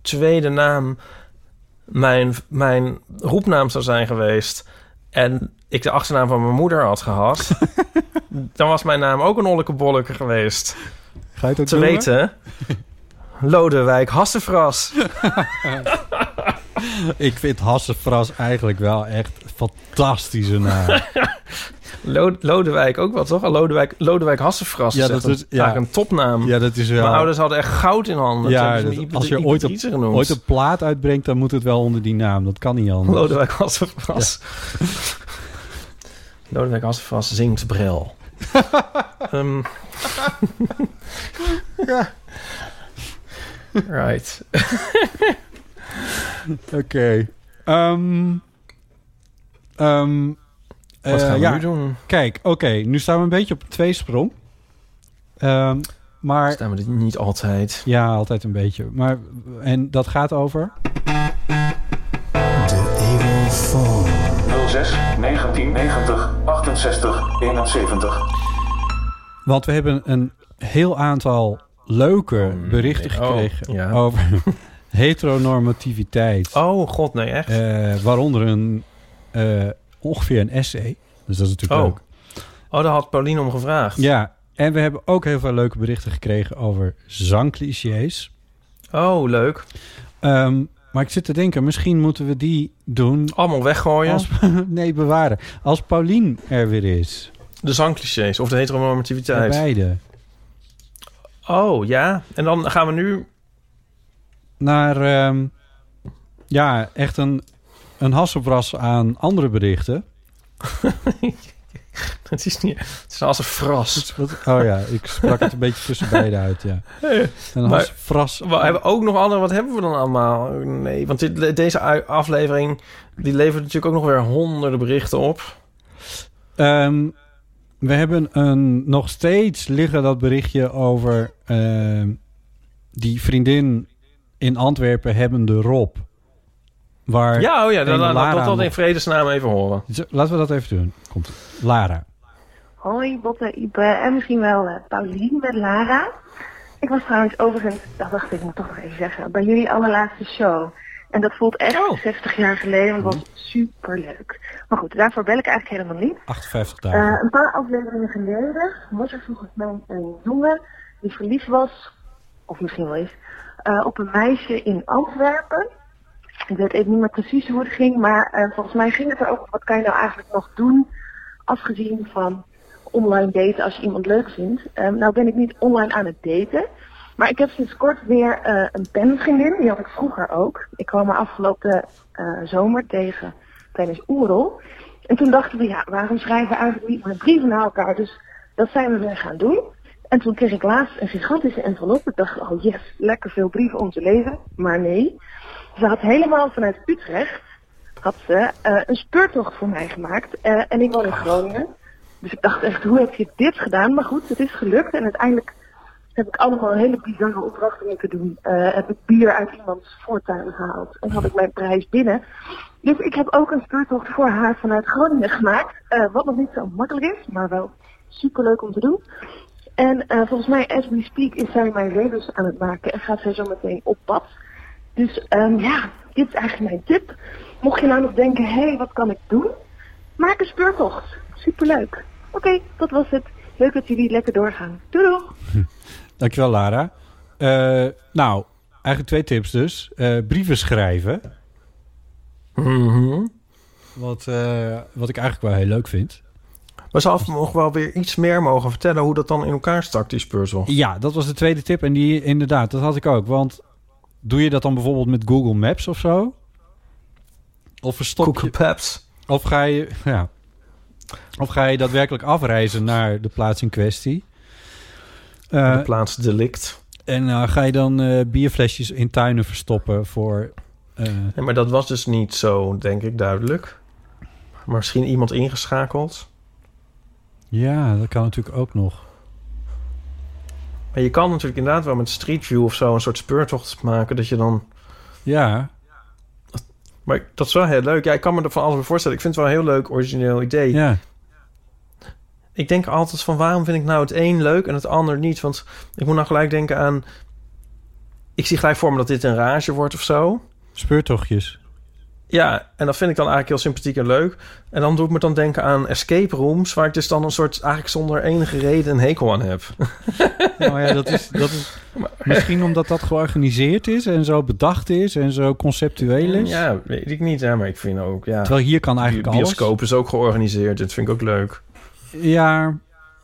tweede naam mijn, mijn roepnaam zou zijn geweest... en ik de achternaam van mijn moeder had gehad... dan was mijn naam ook een ollekebolleke geweest. Ga je het ook Te doen, weten... Lodewijk Hassefras. Ik vind Hassefras eigenlijk wel echt een fantastische naam. Lo- Lodewijk ook wel, toch? Lodewijk, Lodewijk Hassefras Ja, is dat echt een, is- ja. eigenlijk een topnaam. ja, dat is wel... Mijn ouders hadden echt goud in handen. Ja, dat- als je ooit ooit een plaat uitbrengt, dan moet het wel onder die naam. Dat kan niet anders. Lodewijk Hassefras. Lodewijk Hassefras zingt bril. Ehm. Right. Oké. Ehm, ehm, Wat eh, gaan we ja, nu doen? Kijk, oké, nu staan we een beetje op een tweesprong. Ehm, maar Staan we dit niet altijd. ja, altijd een beetje. Maar en dat gaat over. 06 1990 68 71. Want we hebben een heel aantal leuke berichten nee. Oh, gekregen ja. over heteronormativiteit. Oh god, nee, echt? Eh, waaronder een eh, ongeveer een essay. Dus dat is natuurlijk Oh. leuk. Oh, daar had Pauline om gevraagd. Ja, en we hebben ook heel veel leuke berichten gekregen over zangclichés. Oh, leuk. Ehm, maar ik zit te denken, misschien moeten we die doen Allemaal weggooien. als... nee, bewaren. Als Paulien er weer is. De zangclichés of de heteronormativiteit. beide. Oh, ja. En dan gaan we nu... Naar, ehm, ja, echt een, een hasselbras aan andere berichten. Het is niet... Het is als een fras. Oh ja, ik sprak het een beetje tussen beide uit, ja. Een Maar- hasselbras... We hebben ook nog andere... Wat hebben we dan allemaal? Nee, want dit, deze aflevering... die levert natuurlijk ook nog weer honderden berichten op. Ehm, we hebben een, nog steeds liggen dat berichtje over ehm, die vriendin in Antwerpen hebbende Rob. Waar, Ja, oh ja. Dan, dan, Lara dat, dat nog- in vredesnaam even horen. Laten we dat even doen. Komt Lara. Hoi Botte, Ipe en misschien wel eh Paulien met Lara. Ik was trouwens overigens, dat dacht ik moet toch nog even zeggen, bij jullie allerlaatste show. En dat voelt echt Oh. 60 jaar geleden, want het was super leuk. Maar goed, daarvoor bel ik eigenlijk helemaal niet. 58 Eh, dagen. een paar afleveringen geleden was er volgens mij een jongen die verliefd was, of misschien wel eens, eh, op een meisje in Antwerpen. Ik weet even niet meer precies hoe het ging, maar eh, volgens mij ging het er ook om wat kan je nou eigenlijk nog doen, afgezien van online daten als je iemand leuk vindt. Ehm, nou ben ik niet online aan het daten, maar ik heb sinds kort weer eh, een penvriendin, die had ik vroeger ook. Ik kwam haar afgelopen eh, zomer tegen tijdens Oerol. En toen dachten we, ja, waarom schrijven we eigenlijk niet meer brieven naar elkaar? Dus dat zijn we weer gaan doen. En toen kreeg ik laatst een gigantische envelop. Ik dacht, oh yes, lekker veel brieven om te lezen. Maar nee, ze had helemaal vanuit Utrecht had ze, eh, een speurtocht voor mij gemaakt. Eh, en ik woon in Groningen. Dus ik dacht echt, hoe heb je dit gedaan? Maar goed, het is gelukt. En uiteindelijk heb ik allemaal hele bizarre opdrachten moeten doen. Eh, heb ik bier uit iemands voortuin gehaald. En had ik mijn prijs binnen. Dus ik heb ook een speurtocht voor haar vanuit Groningen gemaakt. wat nog niet zo makkelijk is, maar wel superleuk om te doen. En volgens mij, as we speak, is zij mijn rebus aan het maken. En gaat zij zo meteen op pad. Dus ehm, ja, dit is eigenlijk mijn tip. Mocht je nou nog denken, hé, hey, wat kan ik doen? Maak een speurtocht. Superleuk. Oké, dat was het. Leuk dat jullie lekker doorgaan. Doei doeg! Dankjewel, Lara. Eh, nou, eigenlijk twee tips dus. Eh, brieven schrijven. Mhm. Wat, eh, wat ik eigenlijk wel heel leuk vind. Maar af nog wel weer iets meer mogen vertellen hoe dat dan in elkaar stak, die speursel. Ja, dat was de tweede tip. En die inderdaad, dat had ik ook. Want doe je dat dan bijvoorbeeld met Google Maps of zo? Of verstop Google je... Of ga je... Ja. Of ga je daadwerkelijk afreizen naar de plaats in kwestie? Eh, de plaats delict. en eh, ga je dan eh, bierflesjes in tuinen verstoppen voor... Nee, maar dat was dus niet zo, denk ik, duidelijk. Maar misschien iemand ingeschakeld. ja, dat kan natuurlijk ook nog. Maar je kan natuurlijk inderdaad wel met Street View of zo een soort speurtocht maken. Dat je dan. Ja, Maar dat is wel heel leuk. Ja, ik kan me er van alles bij voorstellen. Ik vind het wel een heel leuk origineel idee. ja. Ik denk altijd van waarom vind ik nou het een leuk en het ander niet? Want ik moet nou gelijk denken aan. Ik zie gelijk voor me dat dit een rage wordt of zo. Speurtochtjes. Ja, en dat vind ik dan eigenlijk heel sympathiek en leuk. En dan doe ik me dan denken aan escape rooms, waar ik dus dan een soort eigenlijk zonder enige reden een hekel aan heb. Maar ja, dat is, dat is misschien omdat dat georganiseerd is en zo bedacht is en zo conceptueel is. Ja, weet ik niet, hè, maar ik vind ook, ja. Terwijl hier kan eigenlijk Bi- bioscoop is ook georganiseerd. Dat vind ik ook leuk. alles. Ja,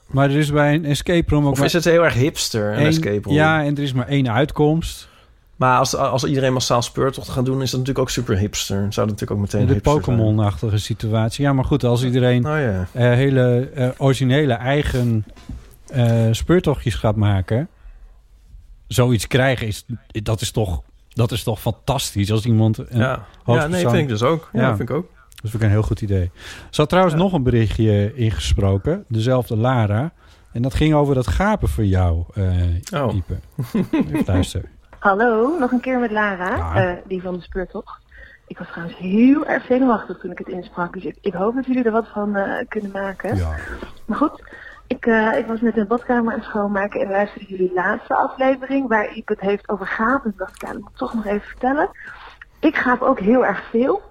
maar er is bij een escape room ook Of maar is het heel erg hipster, een één- escape room? Ja, en er is maar één uitkomst. Maar als, als iedereen massaal speurtocht gaat doen, is dat natuurlijk ook super hipster. Zou dat natuurlijk ook meteen De Pokémon-achtige situatie. Ja, maar goed, als iedereen. Oh eh, hele eh, originele eigen eh, speurtochtjes gaat maken, zoiets krijgen is dat is toch dat is toch fantastisch als iemand een Ja. ja, nee, vind ik dus ook. Ja, Ja. vind ik ook. Dat vind ik een heel goed idee. Er zat trouwens nog een berichtje ingesproken. Dezelfde Lara. En dat ging over dat gapen voor jou, eh Oh. Ipe. Even luisteren. Hallo, nog een keer met Lara, Ja. eh, die van de speurtocht. Ik was trouwens heel erg zenuwachtig toen ik het insprak, dus ik, ik hoop dat jullie er wat van eh, kunnen maken. Ja. Maar goed, ik, eh, ik was net in de badkamer aan het schoonmaken en luisterde jullie laatste aflevering waar Iep het heeft over gapen. Ik dacht, ja, dat moet ik toch nog even vertellen. Ik gaap ook heel erg veel.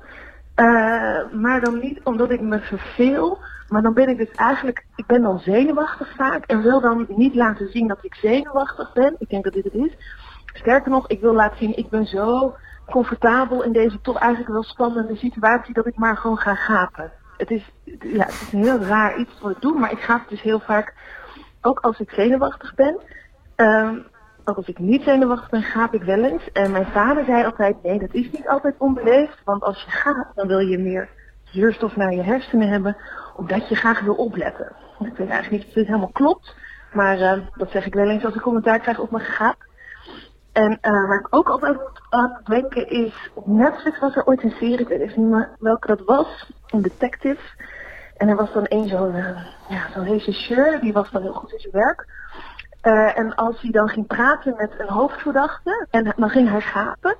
Maar dan niet omdat ik me verveel. Maar dan ben ik dus eigenlijk, ik ben dan zenuwachtig vaak. En wil dan niet laten zien dat ik zenuwachtig ben. Ik denk dat dit het is. Sterker nog, ik wil laten zien, ik ben zo comfortabel in deze toch eigenlijk wel spannende situatie dat ik maar gewoon ga gapen. Het is, ja, het is een heel raar iets wat ik doe, maar ik gaap dus heel vaak, ook als ik zenuwachtig ben. Ehm, ook als ik niet zenuwachtig ben, gaap ik wel eens. En mijn vader zei altijd, nee, dat is niet altijd onbeleefd. Want als je gaat, dan wil je meer zuurstof naar je hersenen hebben, omdat je graag wil opletten. Ik weet eigenlijk niet of dit helemaal klopt, maar eh, dat zeg ik wel eens als ik commentaar krijg op mijn gaap. En eh, waar ik ook altijd aan denken is, op Netflix was er ooit een serie, ik weet niet meer welke dat was, een detective. En er was dan een zo'n eh, ja, zo'n regisseur, die was dan heel goed in zijn werk. Eh, en als hij dan ging praten met een hoofdverdachte, en dan ging hij gapen.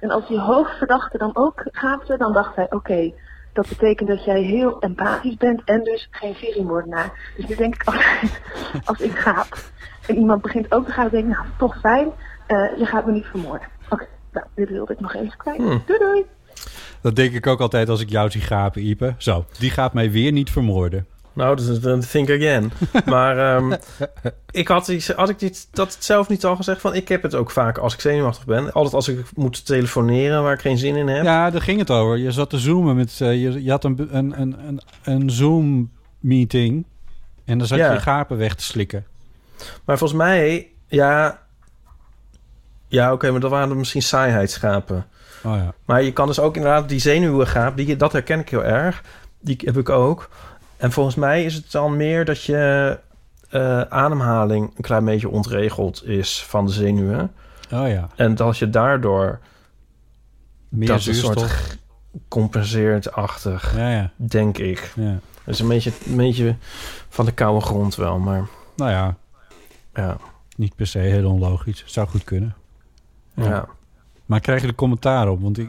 En als die hoofdverdachte dan ook gaapte, dan dacht hij, oké, dat betekent dat jij heel empathisch bent en dus geen seriemoordenaar. Dus nu denk ik altijd, als ik gaap en iemand begint ook te gaan, denk ik, nou, toch fijn, eh, je gaat me niet vermoorden. Oké, nou, dit wilde ik nog even kwijt. Hmm. Doei doei! Dat denk ik ook altijd als ik jou zie gapen, Ipe. Zo, die gaat mij weer niet vermoorden. Nou, dat is een think again. maar ehm, ik had, iets, had ik dit, dat zelf niet al gezegd van... ik heb het ook vaak als ik zenuwachtig ben. Altijd als ik moet telefoneren waar ik geen zin in heb. Ja, daar ging het over. Je zat te zoomen met... eh, je, je had een, een, een, een, een Zoom-meeting. En dan zat Ja. je gapen weg te slikken. Maar volgens mij, ja... Ja, oké, maar dat waren er misschien saaiheidsschapen. Oh ja. Maar je kan dus ook inderdaad die zenuwengaap... Die, dat herken ik heel erg. Die heb ik ook. En volgens mij is het dan meer dat je... eh, ademhaling een klein beetje ontregeld is van de zenuwen. Oh ja. En dat je daardoor Meer dat een soort compenseert-achtig, Ja, ja. denk ik. ja. Dat is een beetje, een beetje van de koude grond wel, maar Nou ja, ja. niet per se heel onlogisch. Zou goed kunnen. Ja. Maar krijg je er commentaar op? Want ik,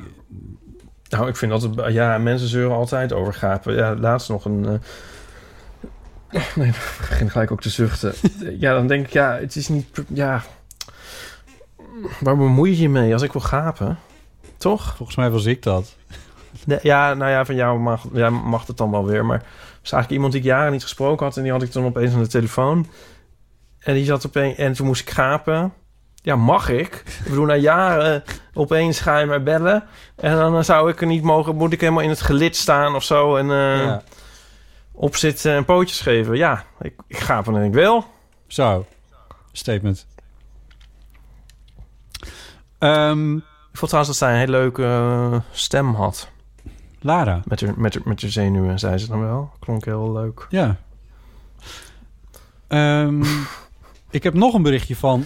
Nou, ik vind dat... het- Ja, mensen zeuren altijd over gapen. Ja, laatst nog een... eh, Nee, ik begin gelijk ook te zuchten. ja, dan denk ik, ja, het is niet... Ja, waar bemoei je je mee als ik wil gapen? Toch? volgens mij was ik dat. Nee, ja, nou ja, van jou mag, ja, mag het dan wel weer. Maar was eigenlijk iemand die ik jaren niet gesproken had... en die had ik dan opeens aan de telefoon. En die zat opeens... En toen moest ik gapen. Ja, mag ik? Ik bedoel, na jaren opeens ga je mij bellen... en dan zou ik er niet mogen... moet ik helemaal in het gelid staan of zo... en eh Ja. opzitten en pootjes geven. Ja, ik, ik gaap wanneer ik wil. Zo, statement. Ehm, Ik vond trouwens dat zij een hele leuke eh, stem had. Lara. Met haar, met, haar, met haar zenuwen, zei ze dan wel. Klonk heel leuk. Ja. Ehm, ik heb nog een berichtje van,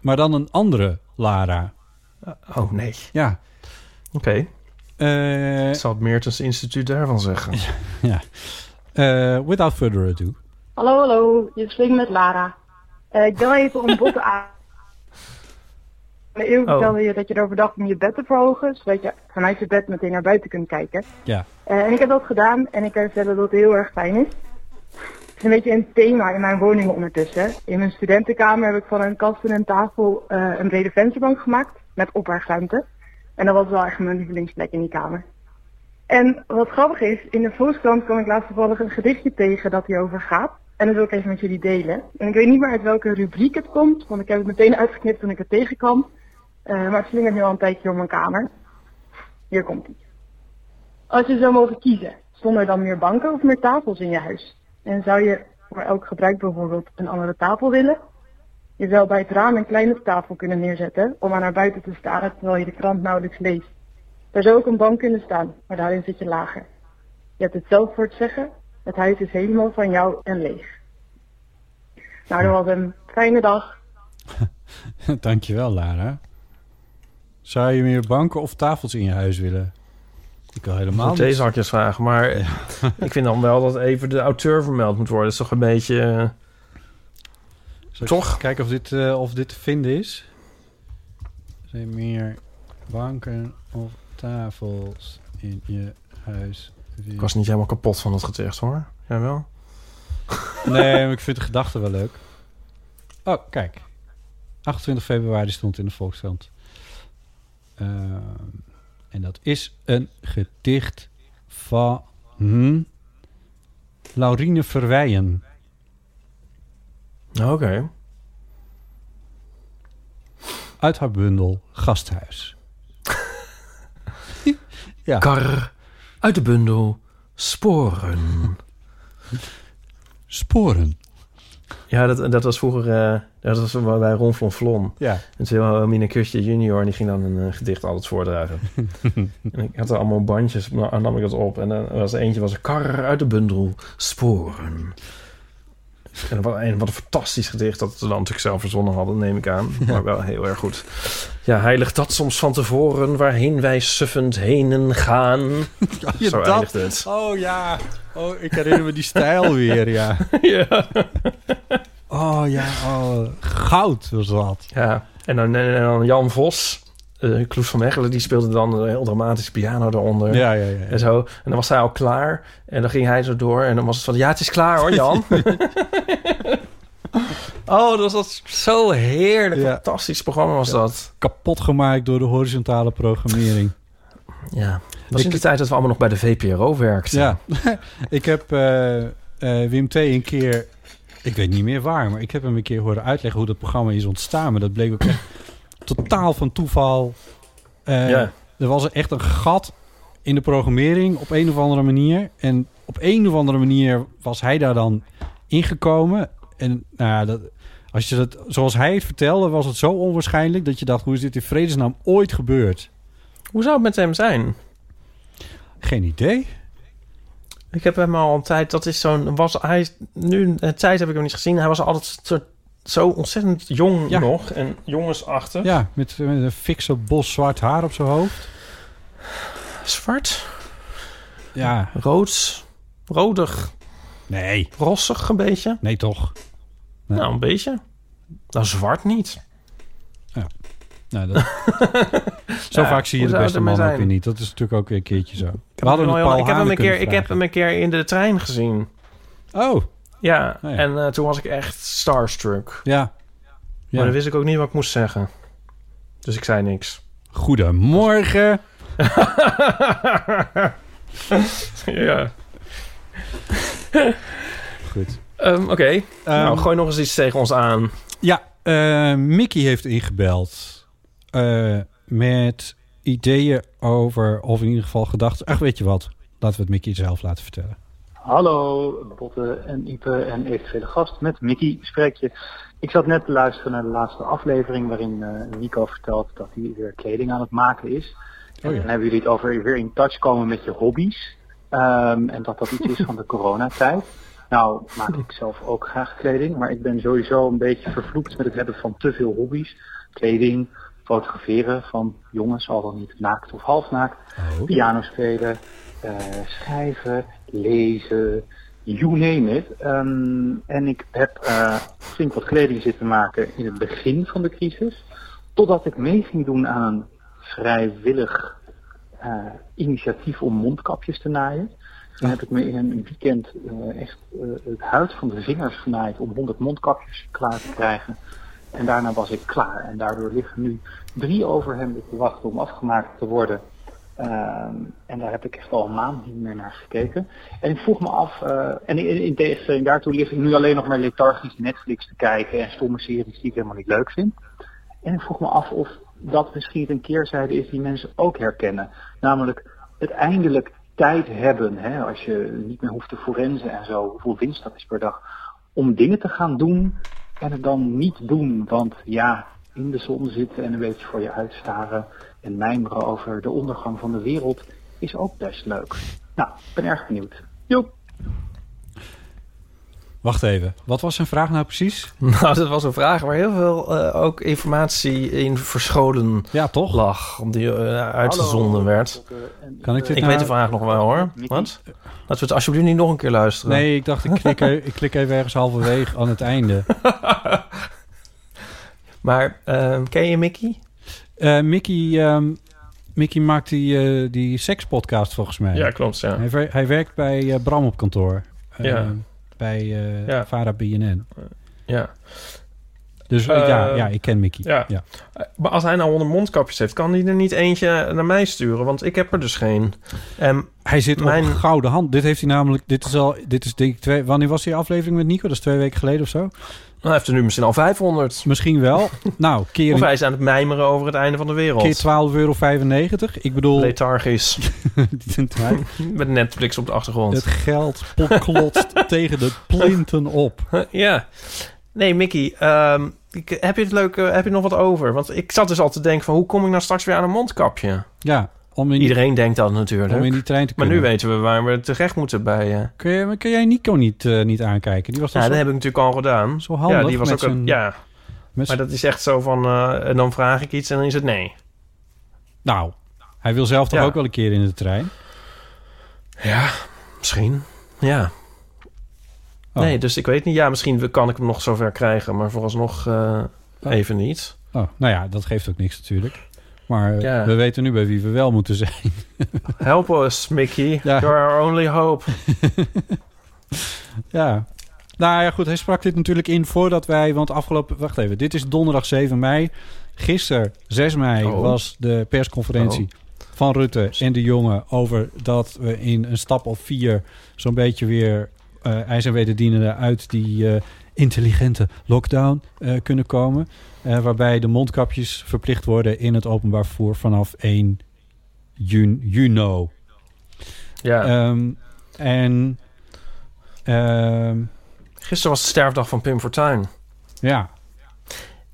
maar dan een andere Lara. Oh, nee. Ja. Oké. Eh, Ik zal het Meertens Instituut daarvan zeggen. ja. Eh, without further ado. Hallo, hallo. Je spreekt met Lara. Eh, ik bel even om botten aan. Eeuw Oh. vertelde je dat je erover dacht om je bed te verhogen, zodat je vanuit je bed meteen naar buiten kunt kijken. Ja. Eh, en ik heb dat gedaan en ik kan vertellen dat het heel erg fijn is. Is een beetje een thema in mijn woning ondertussen. In mijn studentenkamer heb ik van een kast en een tafel eh, een brede vensterbank gemaakt met opbergruimte. En dat was wel echt mijn lievelingsplek in die kamer. En wat grappig is, in de Volkskrant kwam ik laatst toevallig een gedichtje tegen dat hierover gaat. En dat wil ik even met jullie delen. En ik weet niet meer uit welke rubriek het komt, want ik heb het meteen uitgeknipt toen ik het tegenkwam. Eh, maar het slingert nu al een tijdje door mijn kamer. Hier komt ie. Als je zou mogen kiezen, stonden er dan meer banken of meer tafels in je huis? En zou je voor elk gebruik bijvoorbeeld een andere tafel willen? Je zou bij het raam een kleine tafel kunnen neerzetten om aan naar buiten te staren terwijl je de krant nauwelijks leest. Er zou ook een bank kunnen staan, maar daarin zit je lager. Je hebt het zelf voor het zeggen. Het huis is helemaal van jou en leeg. Nou, dat was een fijne dag. Dankjewel, Lara. Zou je meer banken of tafels in je huis willen? Ik wil helemaal niet. deze hakjes vragen. Maar ik vind dan wel dat even de auteur vermeld moet worden. Dat is toch een beetje... eh, Zal Toch? Kijken of dit, eh, of dit te vinden is. Zijn meer banken of tafels in je huis? ik was niet helemaal kapot van het gedicht hoor. Jij wel? Nee, maar ik vind de gedachte wel leuk. Oh, kijk. 28 februari stond in de Volkskrant. Ehm, en dat is een gedicht van hm, Laurine Verweijen. Oké. Uit haar bundel Gasthuis. ja. Kar uit de bundel Sporen. Sporen. Ja, dat, dat was vroeger... eh, dat was bij Ron Flon Flon. Ja. En toen Mine Kustje junior... en die ging dan een eh, gedicht altijd voordragen. en ik had er allemaal bandjes, maar nam ik dat op. En dan was er eentje was een kar uit de bundel Sporen. En wat een fantastisch gedicht... dat ze dan natuurlijk zelf verzonnen hadden, neem ik aan. Maar wel heel erg goed. Ja, heilig dat soms van tevoren... waarheen wij suffend henen gaan. je Zo dat? eindigt het. Oh ja. Oh, ik herinner me die stijl weer, ja. ja. Oh ja, oh, goud was dat. Ja, en dan, en dan Jan Vos, uh, Kloes van Mechelen, die speelde dan een heel dramatische piano eronder. Ja, ja, ja. En zo. En dan was hij al klaar. En dan ging hij zo door. En dan was het van, ja, het is klaar hoor, Jan. oh, dat was dat zo heerlijk. Ja. Fantastisch programma was dat. Kapot gemaakt door de horizontale programmering. Ja. Dat was Ik- in de tijd dat we allemaal nog bij de VPRO werkten. Ja, ik heb eh, eh, Wim T. een keer, ik weet niet meer waar, maar ik heb hem een keer horen uitleggen hoe dat programma is ontstaan. Maar dat bleek ook echt totaal van toeval. Eh, Ja. Er was echt een gat in de programmering op een of andere manier. En op een of andere manier was hij daar dan ingekomen. En nou ja, dat, als je dat, zoals hij het vertelde, was het zo onwaarschijnlijk dat je dacht: hoe is dit in vredesnaam ooit gebeurd? Hoe zou het met hem zijn? Geen idee. Ik heb hem al een tijd, dat is zo'n, was hij, nu een tijd heb ik hem niet gezien. Hij was altijd zo, zo ontzettend jong Ja. nog en jongensachtig. Ja, met, met een fikse bos zwart haar op zijn hoofd. Zwart, Ja, rood, rodig. Nee, Rossig een beetje? nee toch. Nee. Nou, een beetje. Nou, zwart niet. Nou, dat... zo Ja, vaak zie je de beste man ook weer niet. Dat is natuurlijk ook een keertje zo. Ik We heb, hadden een keer, ik heb hem een keer in de trein gezien. Oh, Ja, Oh ja. en eh, toen was ik echt starstruck. ja. Maar ja. dan wist ik ook niet wat ik moest zeggen. Dus ik zei niks. Goedemorgen. ja. Goed. Ehm, Oké, Ehm, nou, gooi nog eens iets tegen ons aan. Ja, eh, Mickey heeft ingebeld eh, met ideeën over, of in ieder geval gedachten. Ach, weet je wat? Laten we het Mickey zelf laten vertellen. Hallo, Botte en Ipe en eventuele gast. Met Mickey spreek je. Ik zat net te luisteren naar de laatste aflevering waarin eh, Nico vertelt dat hij weer kleding aan het maken is. Oh En dan hebben jullie het over weer in touch komen met je hobby's. Ehm, en dat dat iets is van de coronatijd. Nou, maak ik zelf ook graag kleding, maar ik ben sowieso een beetje vervloekt met het hebben van te veel hobby's. Kleding, fotograferen van jongens, al dan niet naakt of halfnaakt. Oh. Piano spelen, eh, schrijven, lezen, you name it. Ehm, en ik heb eh, flink wat kleding zitten maken in het begin van de crisis. Totdat ik mee ging doen aan een vrijwillig eh, initiatief om mondkapjes te naaien. Dan heb ik me in een weekend eh, echt het huid van de vingers genaaid om 100 mondkapjes klaar te krijgen. En daarna was ik klaar. En daardoor liggen nu drie overhemden te wachten om afgemaakt te worden. Ehm, en daar heb ik echt al een maand niet meer naar gekeken. En ik vroeg me af, eh, en in, daartoe lig ik nu alleen nog maar lethargisch Netflix te kijken en stomme series die ik helemaal niet leuk vind. En ik vroeg me af of dat misschien een keerzijde is die mensen ook herkennen. Namelijk het eindelijk tijd hebben, hè, als je niet meer hoeft te forensen en zo, hoeveel winst dat is per dag, om dingen te gaan doen en het dan niet doen. Want ja, in de zon zitten en een beetje voor je uitstaren en mijmeren over de ondergang van de wereld is ook best leuk. Nou, ik ben erg benieuwd. Joep. Wacht even. Wat was zijn vraag nou precies? Nou, dat was een vraag waar heel veel eh, ook informatie in verscholen Ja, toch? lag. Die eh, uitgezonden werd. Kan ik dit Ik nou- weet de vraag nog wel hoor. Wat? Laten we het alsjeblieft niet nog een keer luisteren. Nee, ik dacht ik klik, e- ik klik even ergens halverwege aan het einde. Maar eh, ken je Mickey? Eh, Mickey, ehm, Mickey maakt die, eh, die sekspodcast volgens mij. Ja, klopt. Ja. Hij, wer- hij werkt bij eh, Bram op kantoor. Eh, Ja. Bij Ja. Vara BNN. ja. Dus ja, ja, ik ken Mickey. ja. ja. Maar als hij nou honderd mondkapjes heeft, kan hij er niet eentje naar mij sturen? Want ik heb er dus geen. En Hij zit Mijn- op gouden hand. Dit heeft hij namelijk... Dit is al... Dit is denk ik twee... Wanneer was die aflevering met Nico? Dat is twee weken geleden of zo? Hij heeft er nu misschien al 500. Misschien wel. nou, keer, Of hij is aan het mijmeren over het einde van de wereld. keer 12,95 euro. Ik bedoel... Lethargisch. Met Netflix op de achtergrond. het geld klotst tegen de plinten op. Ja. Nee, Mickey, ehm, ik- heb, je het leuk, eh, heb je nog wat over? Want ik zat dus al te denken van... hoe kom ik nou straks weer aan een mondkapje? Ja, om in, Iedereen denkt dat natuurlijk. om in die trein te maar kunnen. nu weten we waar we terecht moeten bij... eh Kun, je, kun jij Nico niet, eh, niet aankijken? Die was ja, zo, dat heb ik natuurlijk al gedaan. zo handig ja, die was ook een, ja, met maar dat is echt zo van... eh, en dan vraag ik iets en dan is het nee. Nou, hij wil zelf toch Ja. ook wel een keer in de trein? Ja, misschien. Ja. Oh. Nee, dus ik weet niet. Ja, misschien kan ik hem nog zover krijgen, maar vooralsnog Oh. even niet. Oh, nou ja, dat geeft ook niks natuurlijk. Maar Ja. we weten nu bij wie we wel moeten zijn. Help us, Mickey. Ja. You're our only hope. ja. Nou ja, goed. Hij sprak dit natuurlijk in voordat wij... Want afgelopen... Wacht even. Dit is donderdag 7 mei. Gisteren, 6 mei, Oh. was de persconferentie van Rutte en de jongen... over dat we in een stap of vier zo'n beetje weer... eh ijs en wederdienende uit die eh, intelligente lockdown eh, kunnen komen. Eh, waarbij de mondkapjes verplicht worden in het openbaar vervoer vanaf 1 juni. Ja. Ehm, en ehm, Gisteren was de sterfdag van Pim Fortuyn. ja,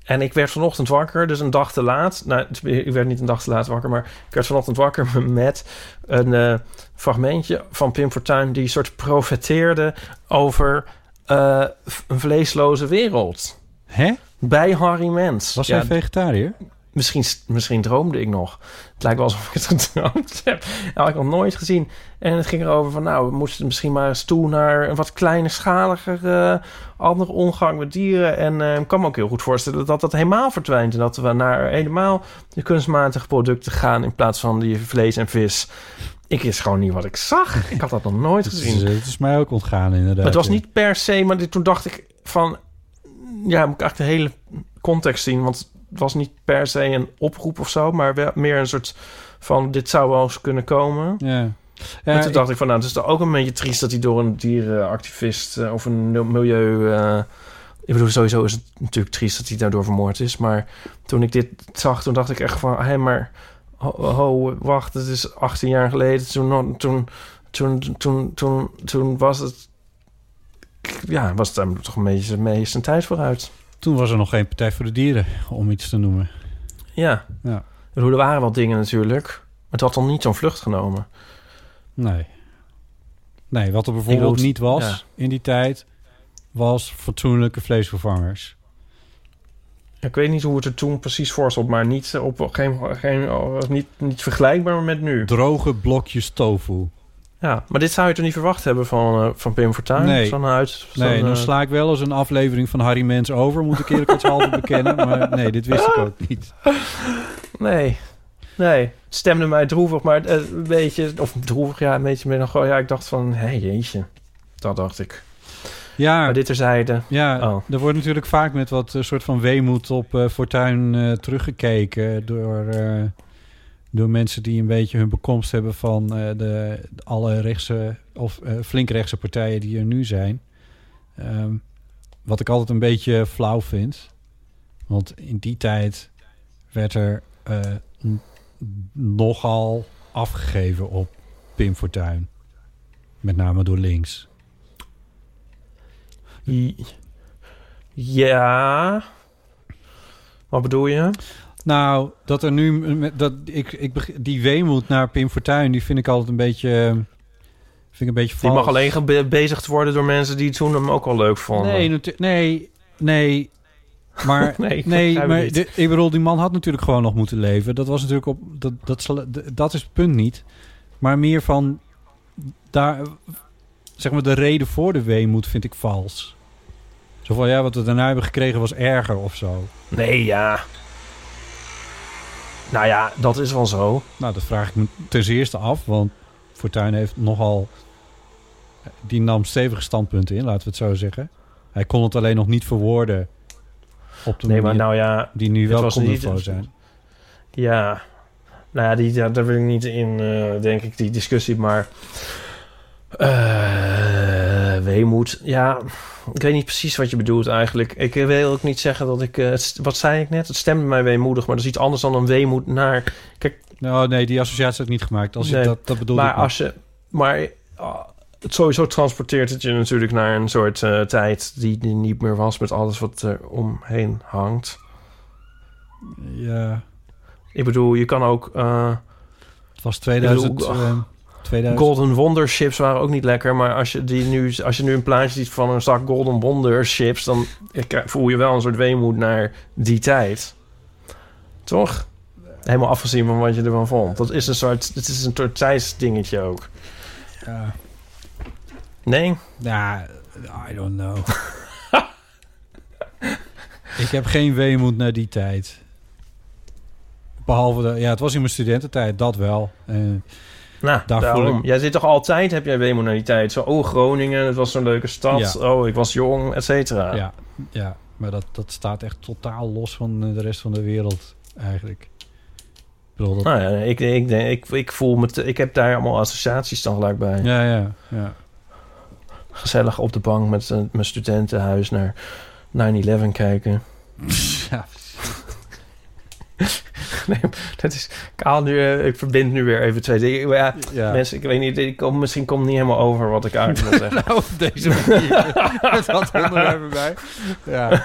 En ik werd vanochtend wakker, dus een dag te laat. Nou, ik werd niet een dag te laat wakker, maar ik werd vanochtend wakker met een eh, fragmentje van Pim Fortuyn... die soort profeteerde over eh, een vleesloze wereld. Hè? Bij Harry Mens. Was ja, hij vegetariër? misschien, misschien droomde ik nog. Het lijkt wel alsof ik het gedroomd heb. Dat had ik nog nooit gezien. En het ging erover van, nou, we moesten misschien maar eens toe naar een wat kleinschaliger eh andere omgang met dieren. En eh, ik kan me ook heel goed voorstellen dat dat helemaal verdwijnt. En dat we naar helemaal de kunstmatige producten gaan in plaats van die vlees en vis. Ik is gewoon niet wat ik zag. Ik had dat nog nooit Het is, gezien. het is mij ook ontgaan inderdaad. Maar het was niet per se, maar dit- toen dacht ik van... Ja, moet ik eigenlijk de hele context zien. Want het was niet per se een oproep of zo... maar wel meer een soort van... dit zou wel eens kunnen komen. Ja. en toen dacht ik van... nou, het is toch ook een beetje triest... dat hij door een dierenactivist eh, of een milieu... eh, ik bedoel, sowieso is het natuurlijk triest dat hij daardoor vermoord is. Maar toen ik dit zag, toen dacht ik echt van... hé, maar ho, ho, wacht, het is 18 jaar geleden. Toen, toen, toen, toen, toen, toen was het... Ja, was daar toch een beetje mee zijn tijd vooruit. Toen was er nog geen Partij voor de Dieren, om iets te noemen. Ja. Ja. Er waren wel dingen natuurlijk. Maar het had dan niet zo'n vlucht genomen. Nee. Nee, wat er bijvoorbeeld niet was ja. in die tijd... was fatsoenlijke vleesvervangers. Ik weet niet hoe het er toen precies voor stond, maar niet, op, geen, geen, niet, niet vergelijkbaar met nu. Droge blokjes tofu. Ja, maar dit zou je toch niet verwacht hebben van, eh, van Pim Fortuyn? Nee. Zo'n uit, Nee, dan eh, sla ik wel eens een aflevering van Harry Mens over... moet ik eerlijkheidshalve bekennen. Maar nee, dit wist ik ook niet. Nee, nee. Het stemde mij droevig, maar eh, een beetje... Of droevig, ja, een beetje meer nog... Ja, ik dacht van, hé, jeetje. Dat dacht ik. Ja, Maar dit terzijde. Ja, Oh. er wordt natuurlijk vaak met wat soort van weemoed op Fortuin eh, teruggekeken door, door mensen die een beetje hun bekomst hebben van eh, de, alle rechtse of eh, flink rechtse partijen die er nu zijn. Ehm, wat ik altijd een beetje flauw vind. Want in die tijd werd er eh, nogal afgegeven op Pim Fortuyn. Met name door links. Ja. Wat bedoel je? Nou, dat er nu met- dat ik, ik die weemoed naar Pim Fortuyn, die vind ik altijd een beetje vind ik een beetje Die mag vals. alleen gebezigd worden door mensen die toen hem ook al leuk vonden. Nee, nee, nee. Maar Nee, nee, maar de- ik bedoel, die man had natuurlijk gewoon nog moeten leven. Dat was natuurlijk op dat dat dat is het punt niet. Maar meer van daar zeg maar de reden voor de weemoed vind ik vals. Zo van ja, wat we daarna hebben gekregen was erger of zo. Nee, ja. Nou ja, dat is wel zo. Nou, dat vraag ik me ten eerste af, want Fortuyn heeft nogal... Die nam stevige standpunten in, laten we het zo zeggen. Hij kon het alleen nog niet verwoorden op de Nee, maar manier nou ja... die nu wel niveau zijn. Ja. Nou ja, die, daar, daar wil ik niet in, eh, denk ik, die discussie. Maar... eh weemoed. Ja, ik weet niet precies wat je bedoelt eigenlijk. Ik wil ook niet zeggen dat ik... eh, st- wat zei ik net? Het stemde mij weemoedig, maar dat is iets anders dan een weemoed naar... Kijk, Nou, nee, die associatie heb ik niet gemaakt. Als Nee, ik dat, dat bedoel maar als je... Maar het sowieso transporteert het je natuurlijk naar een soort eh, tijd... Die, die niet meer was met alles wat er omheen hangt. Ja, Ik bedoel, je kan ook... eh, het was 2000... Ik bedoel, ehm, 2000 Golden Wonder chips waren ook niet lekker. Maar als je, die nu, als je nu een plaatje ziet van een zak Golden Wonder chips... dan ik- voel je wel een soort weemoed naar die tijd. Toch? Helemaal afgezien van wat je ervan vond. Dat is een soort, het is een soort tijdsdingetje ook. ja, Nee? ja, I don't know. ik heb geen weemoed naar die tijd. Behalve, de, ja, het was in mijn studententijd, dat wel. Eh, Nou, Daar daarom. Jij zit toch altijd, heb jij tijd? Zo, oh, Groningen, het was zo'n leuke stad. Ja. Oh, ik was jong, et cetera. Ja, ja maar dat, dat staat echt totaal los van de rest van de wereld, eigenlijk. Ik bedoel, dat, Nou ja, ik, ik, denk, ik, ik voel me... te- ik heb daar allemaal associaties dan gelijk bij. ja, ja, ja. Gezellig op de bank met eh, mijn studentenhuis naar 9-11 kijken. ja. Nee, dat is... Ik, haal nu, eh, ik verbind nu weer even twee dingen. Ja, ja. mensen, ik weet niet, ik kom, misschien komt het niet helemaal over wat ik uit wil zeggen. Nou, op deze manier. Met dat onderwerp erbij. Ja.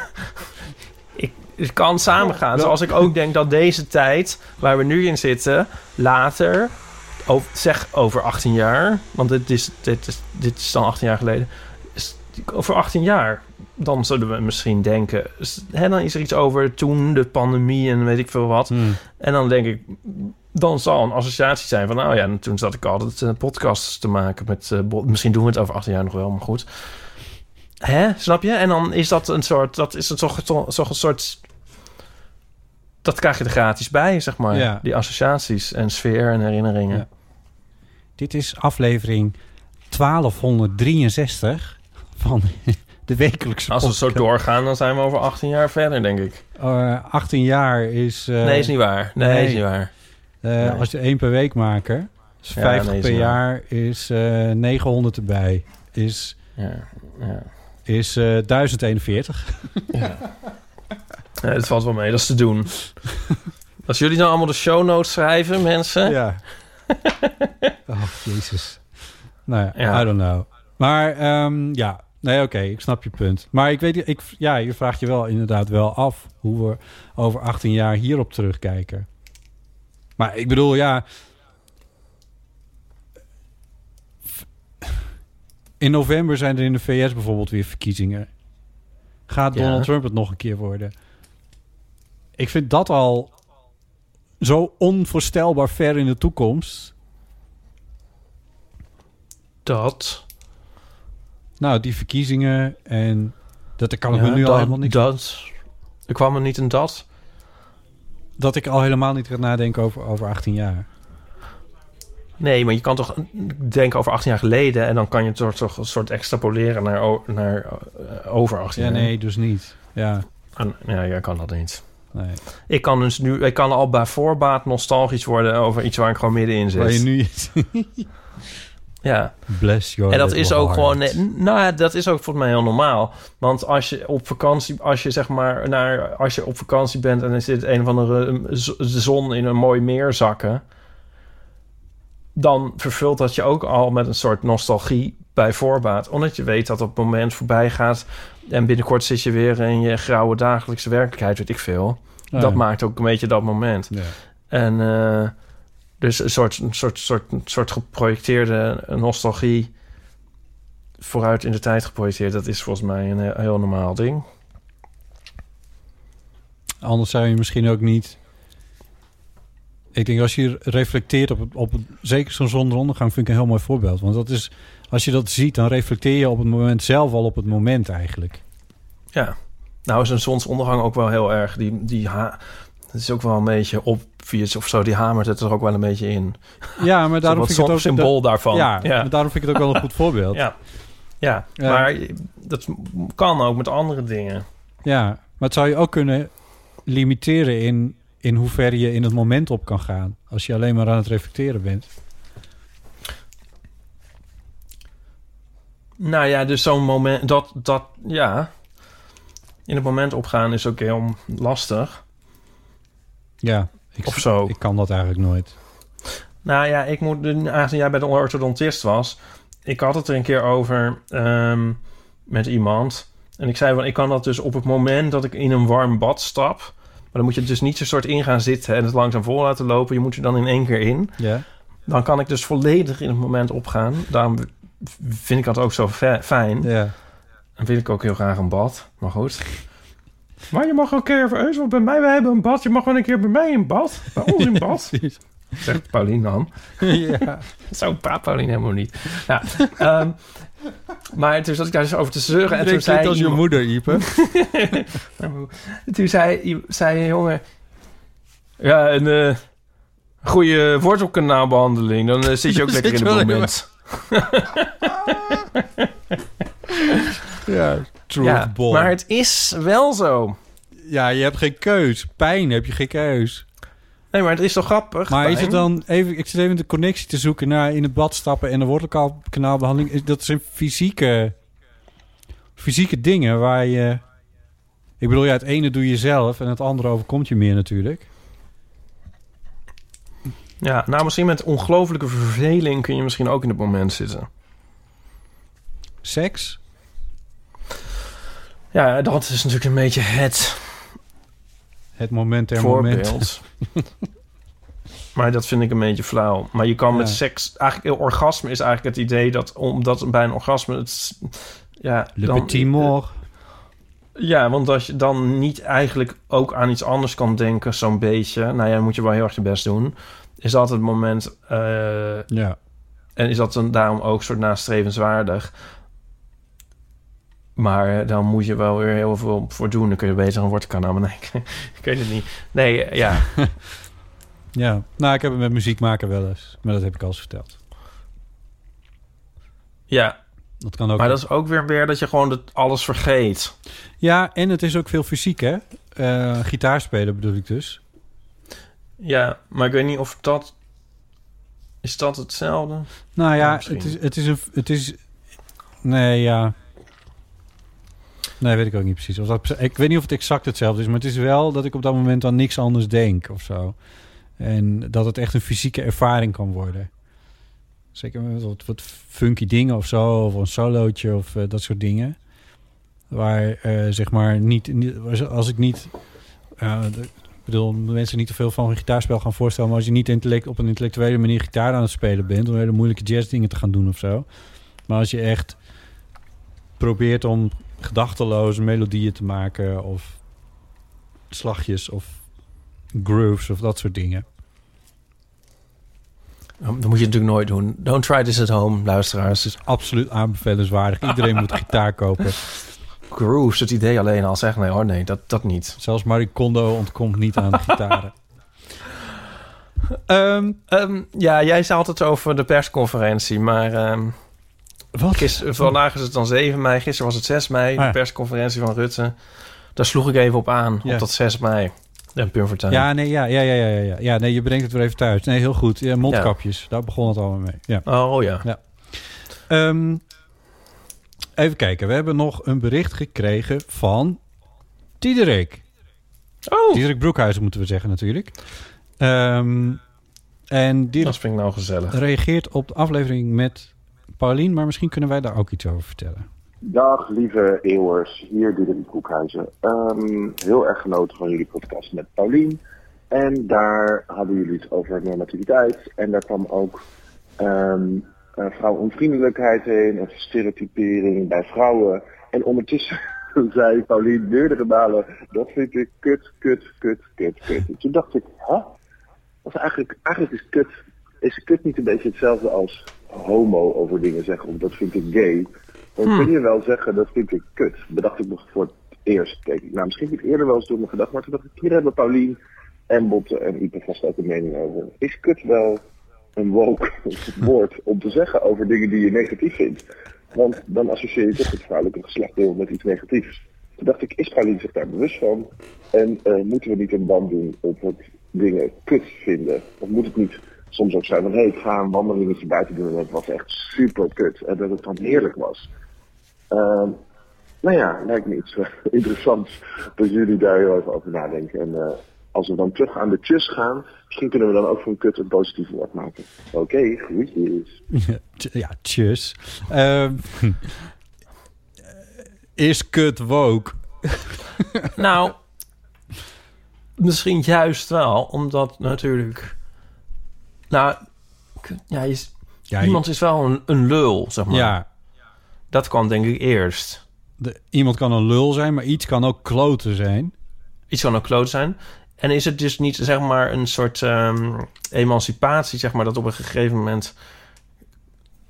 Het kan samengaan. Zoals ik ook denk dat deze tijd, waar we nu in zitten, later, over, zeg over 18 jaar, want dit is, dit is, dit is dan 18 jaar geleden, is, over 18 jaar dan zullen we misschien denken... Hè, dan is er iets over toen, de pandemie en weet ik veel wat. Hmm. En dan denk ik, dan zal een associatie zijn van... nou ja, en toen zat ik altijd eh, podcasts te maken met... eh, misschien doen we het over 18 jaar nog wel, maar goed. Hè, snap je? En dan is dat een soort... Dat is het toch, toch, toch een soort... Dat krijg je er gratis bij, zeg maar. Ja. Die associaties en sfeer en herinneringen. Ja. Dit is aflevering 1263 van de wekelijkse Als we zo doorgaan, dan zijn we over 18 jaar verder, denk ik. Eh, 18 jaar is... eh, nee, is niet waar. Nee, nee. is niet waar. nee. Als je één per week maken, is Ja, 50 nee, is per waar. jaar, is eh 900 erbij. Is, Ja, ja. is eh 1041. Ja. ja, het valt wel mee, dat is te doen. Als jullie nou allemaal de show notes schrijven, mensen... Ja. oh, jezus. Nou ja, Ja. I don't know. Maar ehm, ja, nee, oké, ik snap je punt. Maar ik weet, ik, ja, je vraagt je wel inderdaad wel af hoe we over 18 jaar hierop terugkijken. Maar ik bedoel, ja. In november zijn er in de VS bijvoorbeeld weer verkiezingen. Gaat Ja. Donald Trump het nog een keer worden? Ik vind dat al zo onvoorstelbaar ver in de toekomst. Dat... Nou, die verkiezingen en dat kan ik me ja, nu al dat, helemaal niks... Dat... Er kwam er niet een dat. Dat ik al helemaal niet ga nadenken over, over 18 jaar. Nee, maar je kan toch denken over 18 jaar geleden... en dan kan je het toch, toch een soort extrapoleren naar, naar eh, over 18 Ja, jaar. nee, dus niet. Ja, En- ja, jij kan dat niet. nee. Ik kan dus nu... Ik kan al bij voorbaat nostalgisch worden... over iets waar ik gewoon middenin zit. Waar je nu... Ja. Bless your En dat is ook heart. gewoon, nee, nou dat is ook volgens mij heel normaal. Want als je op vakantie, als je zeg maar naar, als je op vakantie bent en er zit een of andere de zon in een mooi meer zakken, dan vervult dat je ook al met een soort nostalgie bij voorbaat, omdat je weet dat het moment voorbij gaat en binnenkort zit je weer in je grauwe dagelijkse werkelijkheid, weet ik veel. Ah, dat ja. maakt ook een beetje dat moment. Ja. En eh, dus een soort, een soort, soort, soort geprojecteerde nostalgie vooruit in de tijd geprojecteerd. Dat is volgens mij een heel, normaal ding. Anders zou je misschien ook niet... Ik denk als je reflecteert op, het, op het, zeker zo'n zonsondergang vind ik een heel mooi voorbeeld. Want dat is, als je dat ziet, dan reflecteer je op het moment zelf al op het moment eigenlijk. Ja. Nou is een zonsondergang ook wel heel erg. Die, die ha het is ook wel een beetje obvious of zo. Die hamert het er ook wel een beetje in. Ja, maar daarom vind ik het ook... symbool daarvan. Ja, ja. maar daarom vind ik het ook wel een goed voorbeeld. Ja. Ja, Ja. maar dat kan ook met andere dingen. Ja, maar het zou je ook kunnen limiteren in, in hoever je in het moment op kan gaan. Als je alleen maar aan het reflecteren bent. Nou ja, dus zo'n moment, dat, dat, ja. In het moment opgaan is ook heel lastig. Ja, ik, Of zo. ik kan dat eigenlijk nooit. Nou ja, ik moet, aangezien jij bij de orthodontist was, ik had het er een keer over ehm, met iemand. En ik zei van, ik kan dat dus op het moment dat ik in een warm bad stap. Maar dan moet je dus niet zo soort in gaan zitten en het langzaam vol laten lopen. Je moet er dan in één keer in. Ja. Dan kan ik dus volledig in het moment opgaan. Daarom vind ik dat ook zo fijn. Ja. En wil ik ook heel graag een bad. Maar goed. Maar je mag ook een keer even want bij mij, wij hebben een bad. Je mag wel een keer bij mij in bad. Bij ons in bad. Zegt Paulien dan. ja. Zo praat Paulien helemaal niet. Ja, ehm, maar toen zat ik daar dus over te zeuren. En toen zei, als je iemand- moeder, Ipe. toen zei, zei een jongen... Ja, een eh, goede wortelkanaalbehandeling. Dan eh, zit je ook lekker in wel moment. ja, maar het is wel zo. Ja, je hebt geen keus. Pijn heb je geen keus. Nee, maar het is toch grappig? Maar is het dan even... Ik zit even de connectie te zoeken naar in het bad stappen en de wortelkanaalbehandeling. Dat zijn fysieke, fysieke dingen waar je... Ik bedoel, ja, het ene doe je zelf en het andere overkomt je meer natuurlijk. Ja, nou misschien met ongelofelijke verveling kun je misschien ook in het moment zitten. Seks? Ja, dat is natuurlijk een beetje het Het moment ter moment. maar dat vind ik een beetje flauw. Maar je kan met seks... Eigenlijk, orgasme is eigenlijk het idee dat... Omdat bij een orgasme... Het, ja, Le dan- petit mort. Ja, want als je dan niet eigenlijk ook aan iets anders kan denken, zo'n beetje. Nou ja, moet je wel heel erg je best doen. Is dat het moment. eh, Ja. en is dat dan daarom ook soort nastrevenswaardig. Maar eh, dan moet je wel weer heel veel voor doen. Dan kun je beter een woordkanaal. Nee, ik weet het niet. Nee, eh, ja. Ja. Nou, ik heb het met muziek maken wel eens. Maar dat heb ik al eens verteld. ja. Dat kan ook. Maar dat is ook weer, weer dat je gewoon het alles vergeet. Ja, en het is ook veel fysiek, hè? Eh gitaar spelen bedoel ik dus. Ja, maar ik weet niet of dat... Is dat hetzelfde? Nou Ja, ja, het is, het is een... Het is, nee, ja. Nee, weet ik ook niet precies. Of dat, ik weet niet of het exact hetzelfde is, maar het is wel dat ik op dat moment aan niks anders denk of zo. En dat het echt een fysieke ervaring kan worden. Zeker met wat, funky dingen of zo, of een solootje of eh, dat soort dingen. Waar eh, zeg maar niet, als ik niet. eh, ik bedoel, mensen niet te veel van een gitaarspel gaan voorstellen. Maar als je niet intellect, op een intellectuele manier gitaar aan het spelen bent. om hele moeilijke jazzdingen te gaan doen of zo. Maar als je echt probeert om gedachteloze melodieën te maken. of slagjes of grooves of dat soort dingen. Dat moet je natuurlijk nooit doen. Don't try this at home, luisteraars. Dus Absoluut aanbevelenswaardig. Iedereen moet gitaar kopen. grooves, het idee alleen al zeggen. Nee hoor, nee, dat, dat niet. Zelfs Marie Kondo ontkomt niet aan de gitaren. Ehm, Ehm, ja, jij zei altijd over de persconferentie, maar... ehm, wat? Gister, vandaag is het dan 7 mei, gisteren was het 6 mei, Ah, ja. de persconferentie van Rutte. Daar sloeg ik even op aan, Ja. op dat 6 mei. En Pim Fortuyn. Ja, nee, ja, ja, ja, ja, ja. Ja, nee, je brengt het weer even thuis. Nee, heel goed. Ja, mondkapjes, daar begon het allemaal mee. Ja. Oh ja. Ehm, even kijken, we hebben nog een bericht gekregen van Diederik. Oh, Diederik Broekhuizen moeten we zeggen natuurlijk. Ehm, en dat Diederik nou gezellig. reageert op de aflevering met Paulien, maar misschien kunnen wij daar ook iets over vertellen. Dag lieve eeuwers, hier Diederik Broekhuizen. Ehm heel erg genoten van jullie podcast met Paulien. En daar hadden jullie het over normativiteit. En daar kwam ook ehm eh, vrouwonvriendelijkheid heen en stereotypering bij vrouwen. En ondertussen zei Paulien meerdere malen, dat vind ik kut, kut, kut, kut, kut. En toen dacht ik? Dat is eigenlijk, eigenlijk is kut, is kut niet een beetje hetzelfde als homo over dingen zeggen, of dat vind ik gay. Dan kun je wel zeggen, dat vind ik kut. Bedacht ik nog voor het eerst. Ik, nou, misschien heb ik eerder wel eens door me gedacht, maar toen dacht ik, hier hebben Paulien en Botte en Ipe vast ook een mening over. Is kut wel een woke woord om te zeggen over dingen die je negatief vindt? Want dan associeer je toch het vrouwelijke geslachtdeel met iets negatiefs. Toen dacht ik, is Paulien zich daar bewust van? En eh, moeten we niet een band doen op het dingen kut vinden? Of moet het niet soms ook zijn van, hé, hey, ik ga een wandelingetje buiten doen en het was echt super kut. En dat het dan heerlijk was. Ehm, nou ja, lijkt me iets eh, interessants dat jullie daar heel even over nadenken. En eh, als we dan terug aan de tjus gaan, misschien kunnen we dan ook van kut een positief woord maken. Oké, groetjes. Ja, tjus. Ehm, is kut woke? Nou, misschien juist wel, omdat natuurlijk... Nou, ja, je, Ja, iemand is wel een, een lul, zeg maar. ja Dat kwam denk ik eerst. de, iemand kan een lul zijn, maar iets kan ook kloten zijn. Iets kan ook kloot zijn. En is het dus niet, zeg maar, een soort ehm, emancipatie, zeg maar, dat op een gegeven moment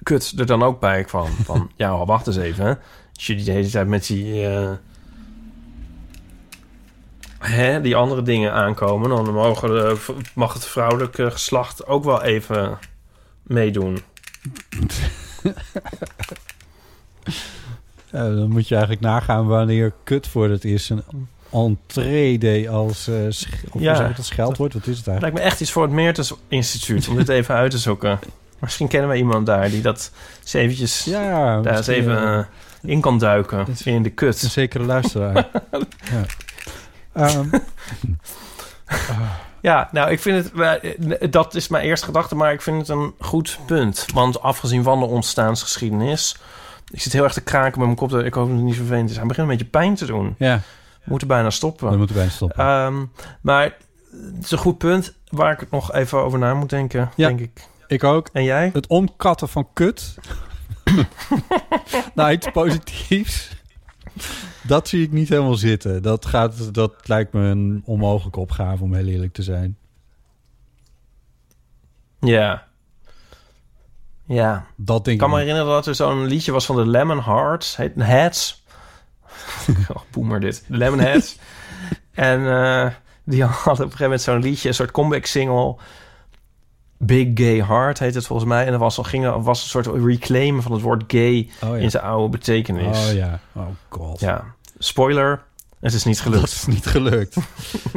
kut er dan ook bij kwam. Van, ja, wacht eens even. Als jullie de hele tijd met die, eh, hè, die andere dingen aankomen, dan mogen de, mag het vrouwelijke geslacht ook wel even meedoen. Ja, dan moet je eigenlijk nagaan wanneer kut voor het is een entree als uh, of Ja. dat scheldwoord. Wat is het eigenlijk? Lijkt me echt iets voor het Meertens Instituut om dit even uit te zoeken. Misschien kennen we iemand daar die dat eens eventjes Ja, daar eens even eh, in kan duiken is- in de een kut. zekere luisteraar. ja. Ehm, Ja, nou, ik vind het... eh, Dat is mijn eerste gedachte, maar ik vind het een goed punt. Want afgezien van de ontstaansgeschiedenis... Ik zit heel erg te kraken met mijn kop. Ik hoop dat het niet vervelend is. Hij begint een beetje pijn te doen. ja, We moeten bijna stoppen. we moeten bijna stoppen. Ehm, maar het is een goed punt waar ik nog even over na moet denken, Ja. denk ik. Ik ook. En jij? Het omkatten van kut. nou, iets positiefs. Dat zie ik niet helemaal zitten. Dat, gaat, dat lijkt me een onmogelijke opgave, om heel eerlijk te zijn. Ja. Ja. Dat denk Ik kan me herinneren dat er zo'n liedje was van de Lemon Hearts. Heet Heads. oh, boemer dit. De Lemon Heads. en eh, die hadden op een gegeven moment zo'n liedje, een soort comeback single. Big Gay Heart heet het volgens mij. En er was, ging, was een soort reclaim van het woord gay Oh in zijn oude betekenis. Oh ja. Oh god. Ja. Spoiler, het is niet gelukt. Dat is niet gelukt.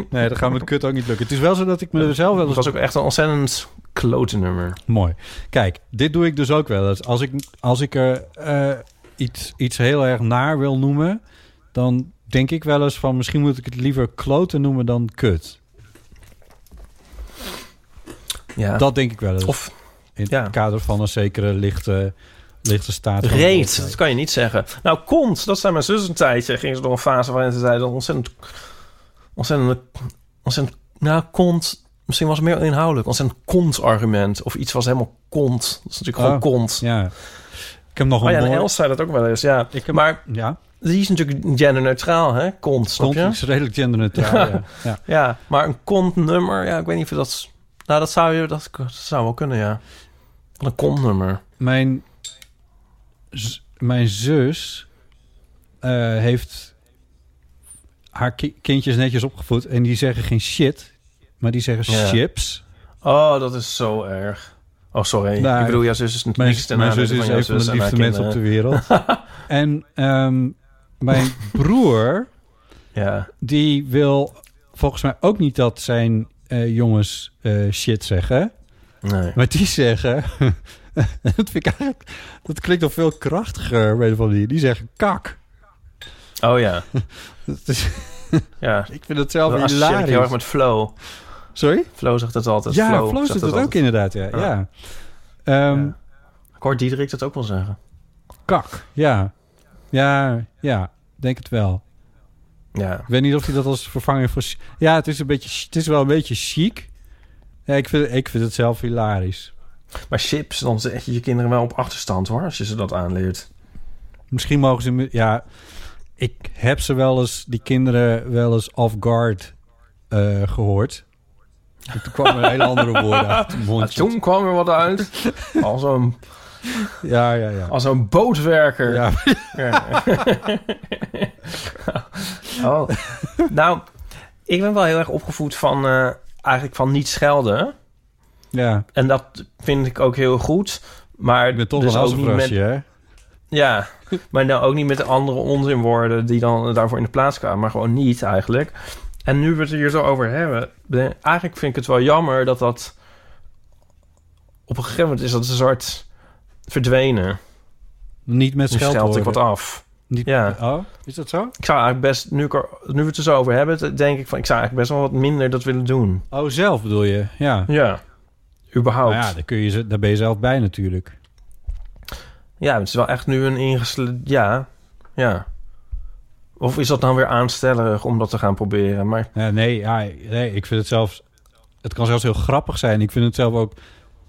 nee, dat gaat met kut ook niet lukken. Het is wel zo dat ik mezelf wel Het eens... was ook echt een ontzettend klote nummer. Mooi. Kijk, dit doe ik dus ook wel eens. Als ik, als ik er eh, iets, iets heel erg naar wil noemen... dan denk ik wel eens van... misschien moet ik het liever kloten noemen dan kut. Ja. Dat denk ik wel eens. Of in het kader van een zekere lichte, lichte staat reet, dat kan je niet zeggen. Nou, kont, dat zei mijn zus een tijdje. Ging ze door een fase waarin ze zeiden ontzettend... Ontzettend... Ontzettend... Nou, kont... Misschien was het meer inhoudelijk. Ontzettend kont-argument. Of iets was helemaal kont. Dat is natuurlijk gewoon Oh, kont. Ja. Ik heb nog Oh een ja, en Els zei dat ook wel eens, ja. Ik heb- Maar Ja, die is natuurlijk genderneutraal, hè? Kont, kont is redelijk genderneutraal. ja. Ja. Ja, maar een kontnummer, ja, ik weet niet of dat... Nou, dat zou je... Dat, dat zou wel kunnen, ja. Een kontnummer. Mijn, mijn zus eh, heeft haar ki- kindjes netjes opgevoed. En die zeggen geen shit, maar die zeggen Ja. chips. Oh, dat is zo erg. Oh, sorry. Nou, ik bedoel, jouw zus is Mijn, natuurlijk niks ten mijn zus is een van de en liefste mensen op de wereld. en ehm, mijn broer, Ja. die wil volgens mij ook niet dat zijn eh, jongens eh, shit zeggen. Nee. Maar die zeggen... dat, vind ik eigenlijk, dat klinkt nog veel krachtiger, van die. Die zeggen kak. Oh ja. Dat is- Ja. ik vind het zelf associeer ik heel erg hilarisch. met Flow. Sorry? Flow zegt het altijd. Ja, Flow, Flo zegt het ook inderdaad, ja. Ja. ja. Ehm, Ja. Ik hoor Diederik dat ook wel zeggen. Kak, ja. Ja, ja, denk het wel. Ja. Ik weet niet of hij dat als vervanger voor... Ja, het is, een beetje, het is wel een beetje chic. Ja, ik vind, ik vind het zelf hilarisch. Maar chips, dan zet je je kinderen wel op achterstand hoor, als je ze dat aanleert. Misschien mogen ze... Ja, ik heb ze wel eens, die kinderen, wel eens off-guard eh, gehoord. En toen kwamen er hele andere woorden uit toen kwam er wat uit. Als een, Ja, ja, ja. als een bootwerker. ja. Ja. oh. Nou, ik ben wel heel erg opgevoed van... eh, eigenlijk van niet schelden. ja. En dat vind ik ook heel goed. Maar Ik ben toch dus een ook niet met assenvrasje, hè? Ja, maar nou ook niet met de andere onzinwoorden die dan daarvoor in de plaats kwamen, maar gewoon niet eigenlijk. En nu we het er hier zo over hebben, ben- eigenlijk vind ik het wel jammer dat dat op een gegeven moment is dat een soort verdwenen. Niet met Nu scheld ik scheldwoorden. wat af. Niet, Ja. Oh, is dat zo? Ik zou eigenlijk best, nu, ik er, nu we het er zo over hebben, denk ik van, ik zou eigenlijk best wel wat minder dat willen doen. Oh, zelf bedoel je? Ja. Ja, überhaupt. Nou ja, daar, kun je, daar ben je zelf bij natuurlijk. Ja, het is wel echt nu een ingesle... Ja, ja. Of is dat dan weer aanstellerig om dat te gaan proberen? Maar Ja, nee, ja, nee, ik vind het zelfs... Het kan zelfs heel grappig zijn. Ik vind het zelf ook...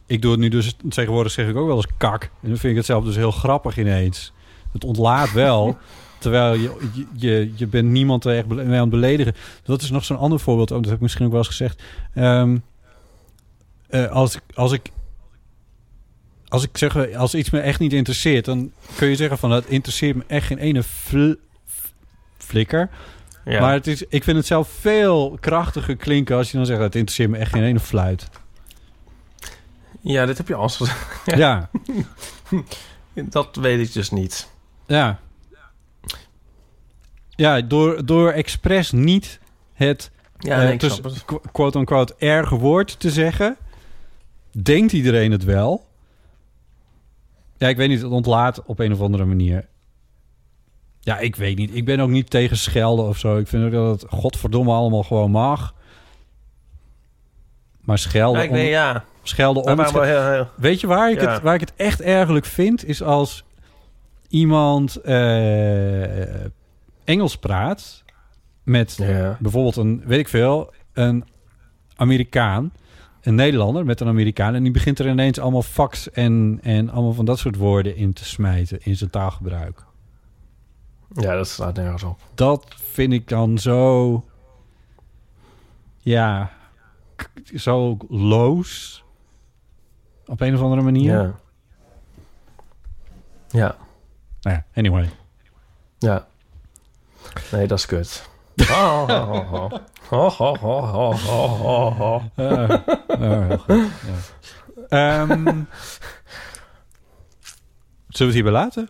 Ik doe het nu dus... Tegenwoordig zeg ik ook wel eens kak. En dan vind ik het zelf dus heel grappig ineens. Het ontlaat wel... Terwijl je, je, je, bent niemand er echt mee aan het beledigen. Dat is nog zo'n ander voorbeeld. Dat heb ik misschien ook wel eens gezegd. Ehm, eh, als, als ik... Als ik zeg, als iets me echt niet interesseert, dan kun je zeggen van dat interesseert me echt geen ene fl- flikker. ja. Maar het is, ik vind het zelf veel krachtiger klinken als je dan zegt... het interesseert me echt geen ene fluit. Ja, dit heb je al eens gezegd. Ja, Dat weet ik dus niet. ja. Ja, door, door expres niet het Ja, eh, dus het. qu- quote-unquote erge woord te zeggen... denkt iedereen het wel. Ja, ik weet niet, het ontlaat op een of andere manier. Ja, ik weet niet. Ik ben ook niet tegen schelden of zo. Ik vind ook dat het godverdomme allemaal gewoon mag. Maar schelden... Ja, ik weet, om- ja. Schelden om het. Weet je waar ik, Ja. het, waar ik het echt ergerlijk vind? Is als iemand eh, Engels praat met bijvoorbeeld een, weet ik veel, een Amerikaan, een Nederlander met een Amerikaan. En die begint er ineens allemaal fax en, en allemaal van dat soort woorden in te smijten in zijn taalgebruik. Ja, dat slaat nergens op. Dat vind ik dan zo... Ja, zo loos. Op een of andere manier. Ja. Ja, Nou ja, anyway. ja. Nee, dat is kut. Oh, oh, oh, oh. Oh, oh, oh, oh, oh, oh. Eh, eh, heel goed, ja. Ehm, zullen we het hierbij laten?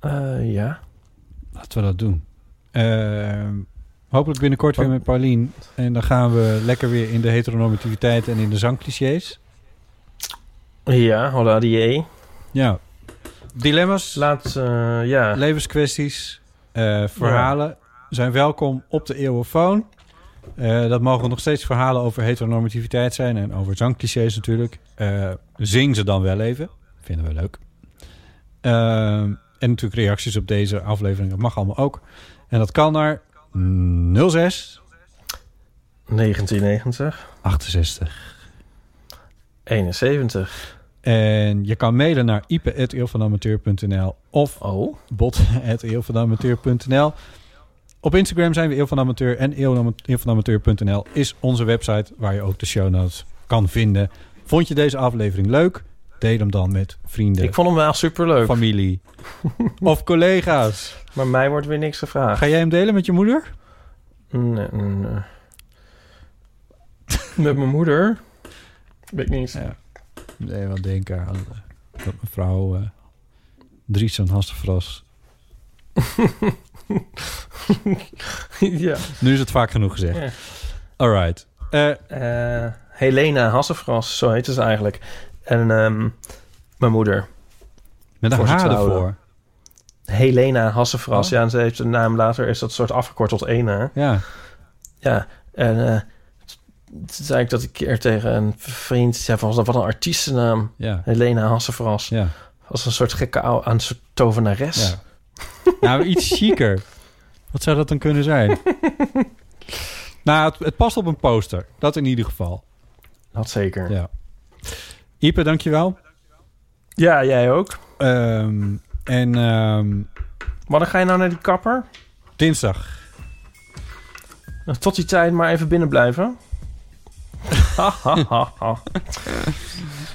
Eh, ja. Laten we dat doen. Ehm, hopelijk binnenkort weer met Paulien. En dan gaan we lekker weer in de heteronormativiteit en in de zangclichés. Ja, hola die E. Ja. Dilemma's, Laat, eh, ja. levenskwesties, eh, verhalen zijn welkom op de eeuwenfoon. Eh, dat mogen nog steeds verhalen over heteronormativiteit zijn en over zangclichés natuurlijk. Zing ze dan wel even. Vinden we leuk. En natuurlijk reacties op deze aflevering. Dat mag allemaal ook. En dat kan naar 06 1990. 68. 71. En je kan mailen naar ipe.eeuwvanamateur.nl of Oh. bot.eeuwvanamateur.nl. Op Instagram zijn we Eeuw van Amateur en eeuwvanamateur.nl is onze website waar je ook de show notes kan vinden. Vond je deze aflevering leuk? Deel hem dan met vrienden, Ik vond hem wel superleuk. familie of collega's. Maar mij wordt weer niks gevraagd. Ga jij hem delen met je moeder? Nee, nee. Met mijn moeder? Weet ik niet. Ja. Nee, wat denken aan eh, dat mevrouw uh, Dries en Hasselfras. ja. Nu is het vaak genoeg gezegd. Ja. Alright. Eh, Eh, Helena Hassefras, zo heet ze eigenlijk. En ehm, mijn moeder. met een haar ervoor. Helena Hassefras. Oh. Ja, en ze heeft een naam later, is dat soort afgekort tot Ena. Ja. Ja, en eh, zei ik dat ik keer tegen een vriend zei van, wat een artiestennaam. Ja. Helena Hassefras. Ja. Als een soort gekke oude, aan een soort tovenares. Ja. nou, iets chiquer. Wat zou dat dan kunnen zijn? nou, het, het past op een poster. Dat in ieder geval. Dat zeker. Ja. Ipe, dankjewel. Ja, jij ook. Ehm en ehm, Wanneer ga je nou naar die kapper? dinsdag. Nou, Tot die tijd maar even binnen blijven.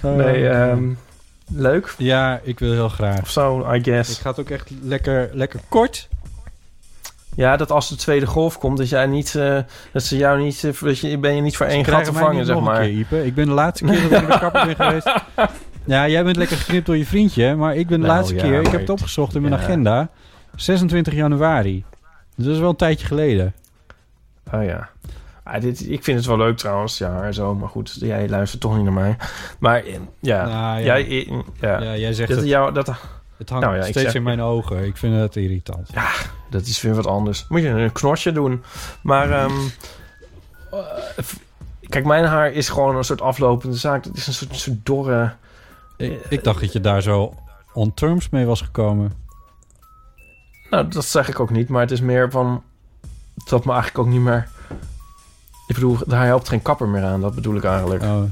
Nee, ehm, leuk. Ja, ik wil heel graag. Of zo, I Ik guess. ga het ook echt lekker, lekker kort. Ja, dat als de tweede golf komt, dat jij niet, eh, dat ze jou niet, eh, dat je ben je niet voor één gat te vangen, zeg maar. keer, Ipe. Ik ben de laatste keer dat ik naar de kapper ben geweest. Ja, jij bent lekker geknipt door je vriendje. Maar ik ben de Nou, laatste ja, keer... Ik heb het het- opgezocht in mijn ja. agenda. 26 januari. Dus dat is wel een tijdje geleden. Oh ja. Ah, dit, ik vind het wel leuk trouwens, ja, en zo. Maar goed, jij luistert toch niet naar mij. Maar eh, ja, Nou, ja. jij, eh, ja. Ja, jij zegt dat, het, jou, dat, het hangt nou ja, steeds zeg- in mijn ogen. Ik vind het irritant. dat is weer wat anders. Moet je een knosje doen. Maar, ehm, eh, kijk, mijn haar is gewoon een soort aflopende zaak. Het is een soort, soort dorre... Ik, ik dacht dat je daar zo on terms mee was gekomen. Nou, dat zeg ik ook niet, maar het is meer van... Dat me eigenlijk ook niet meer... Ik bedoel, daar helpt geen kapper meer aan. Dat bedoel ik eigenlijk. Oh.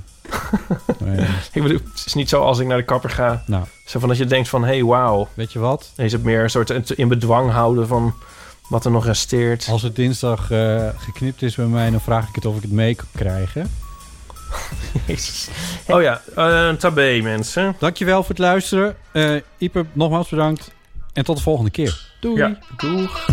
Nee. Ik bedoel, het is niet zo als ik naar de kapper ga. Nou, Zo van dat je denkt van, hé, hey, wauw. weet je wat? Is het meer een soort in bedwang houden van wat er nog resteert. Als het dinsdag eh, geknipt is bij mij... dan vraag ik het of ik het mee kan krijgen. Jezus. Oh ja, eh tabé mensen. Dankjewel voor het luisteren. Eh Ipe, nogmaals bedankt. En tot de volgende keer. Doei. Ja, doeg.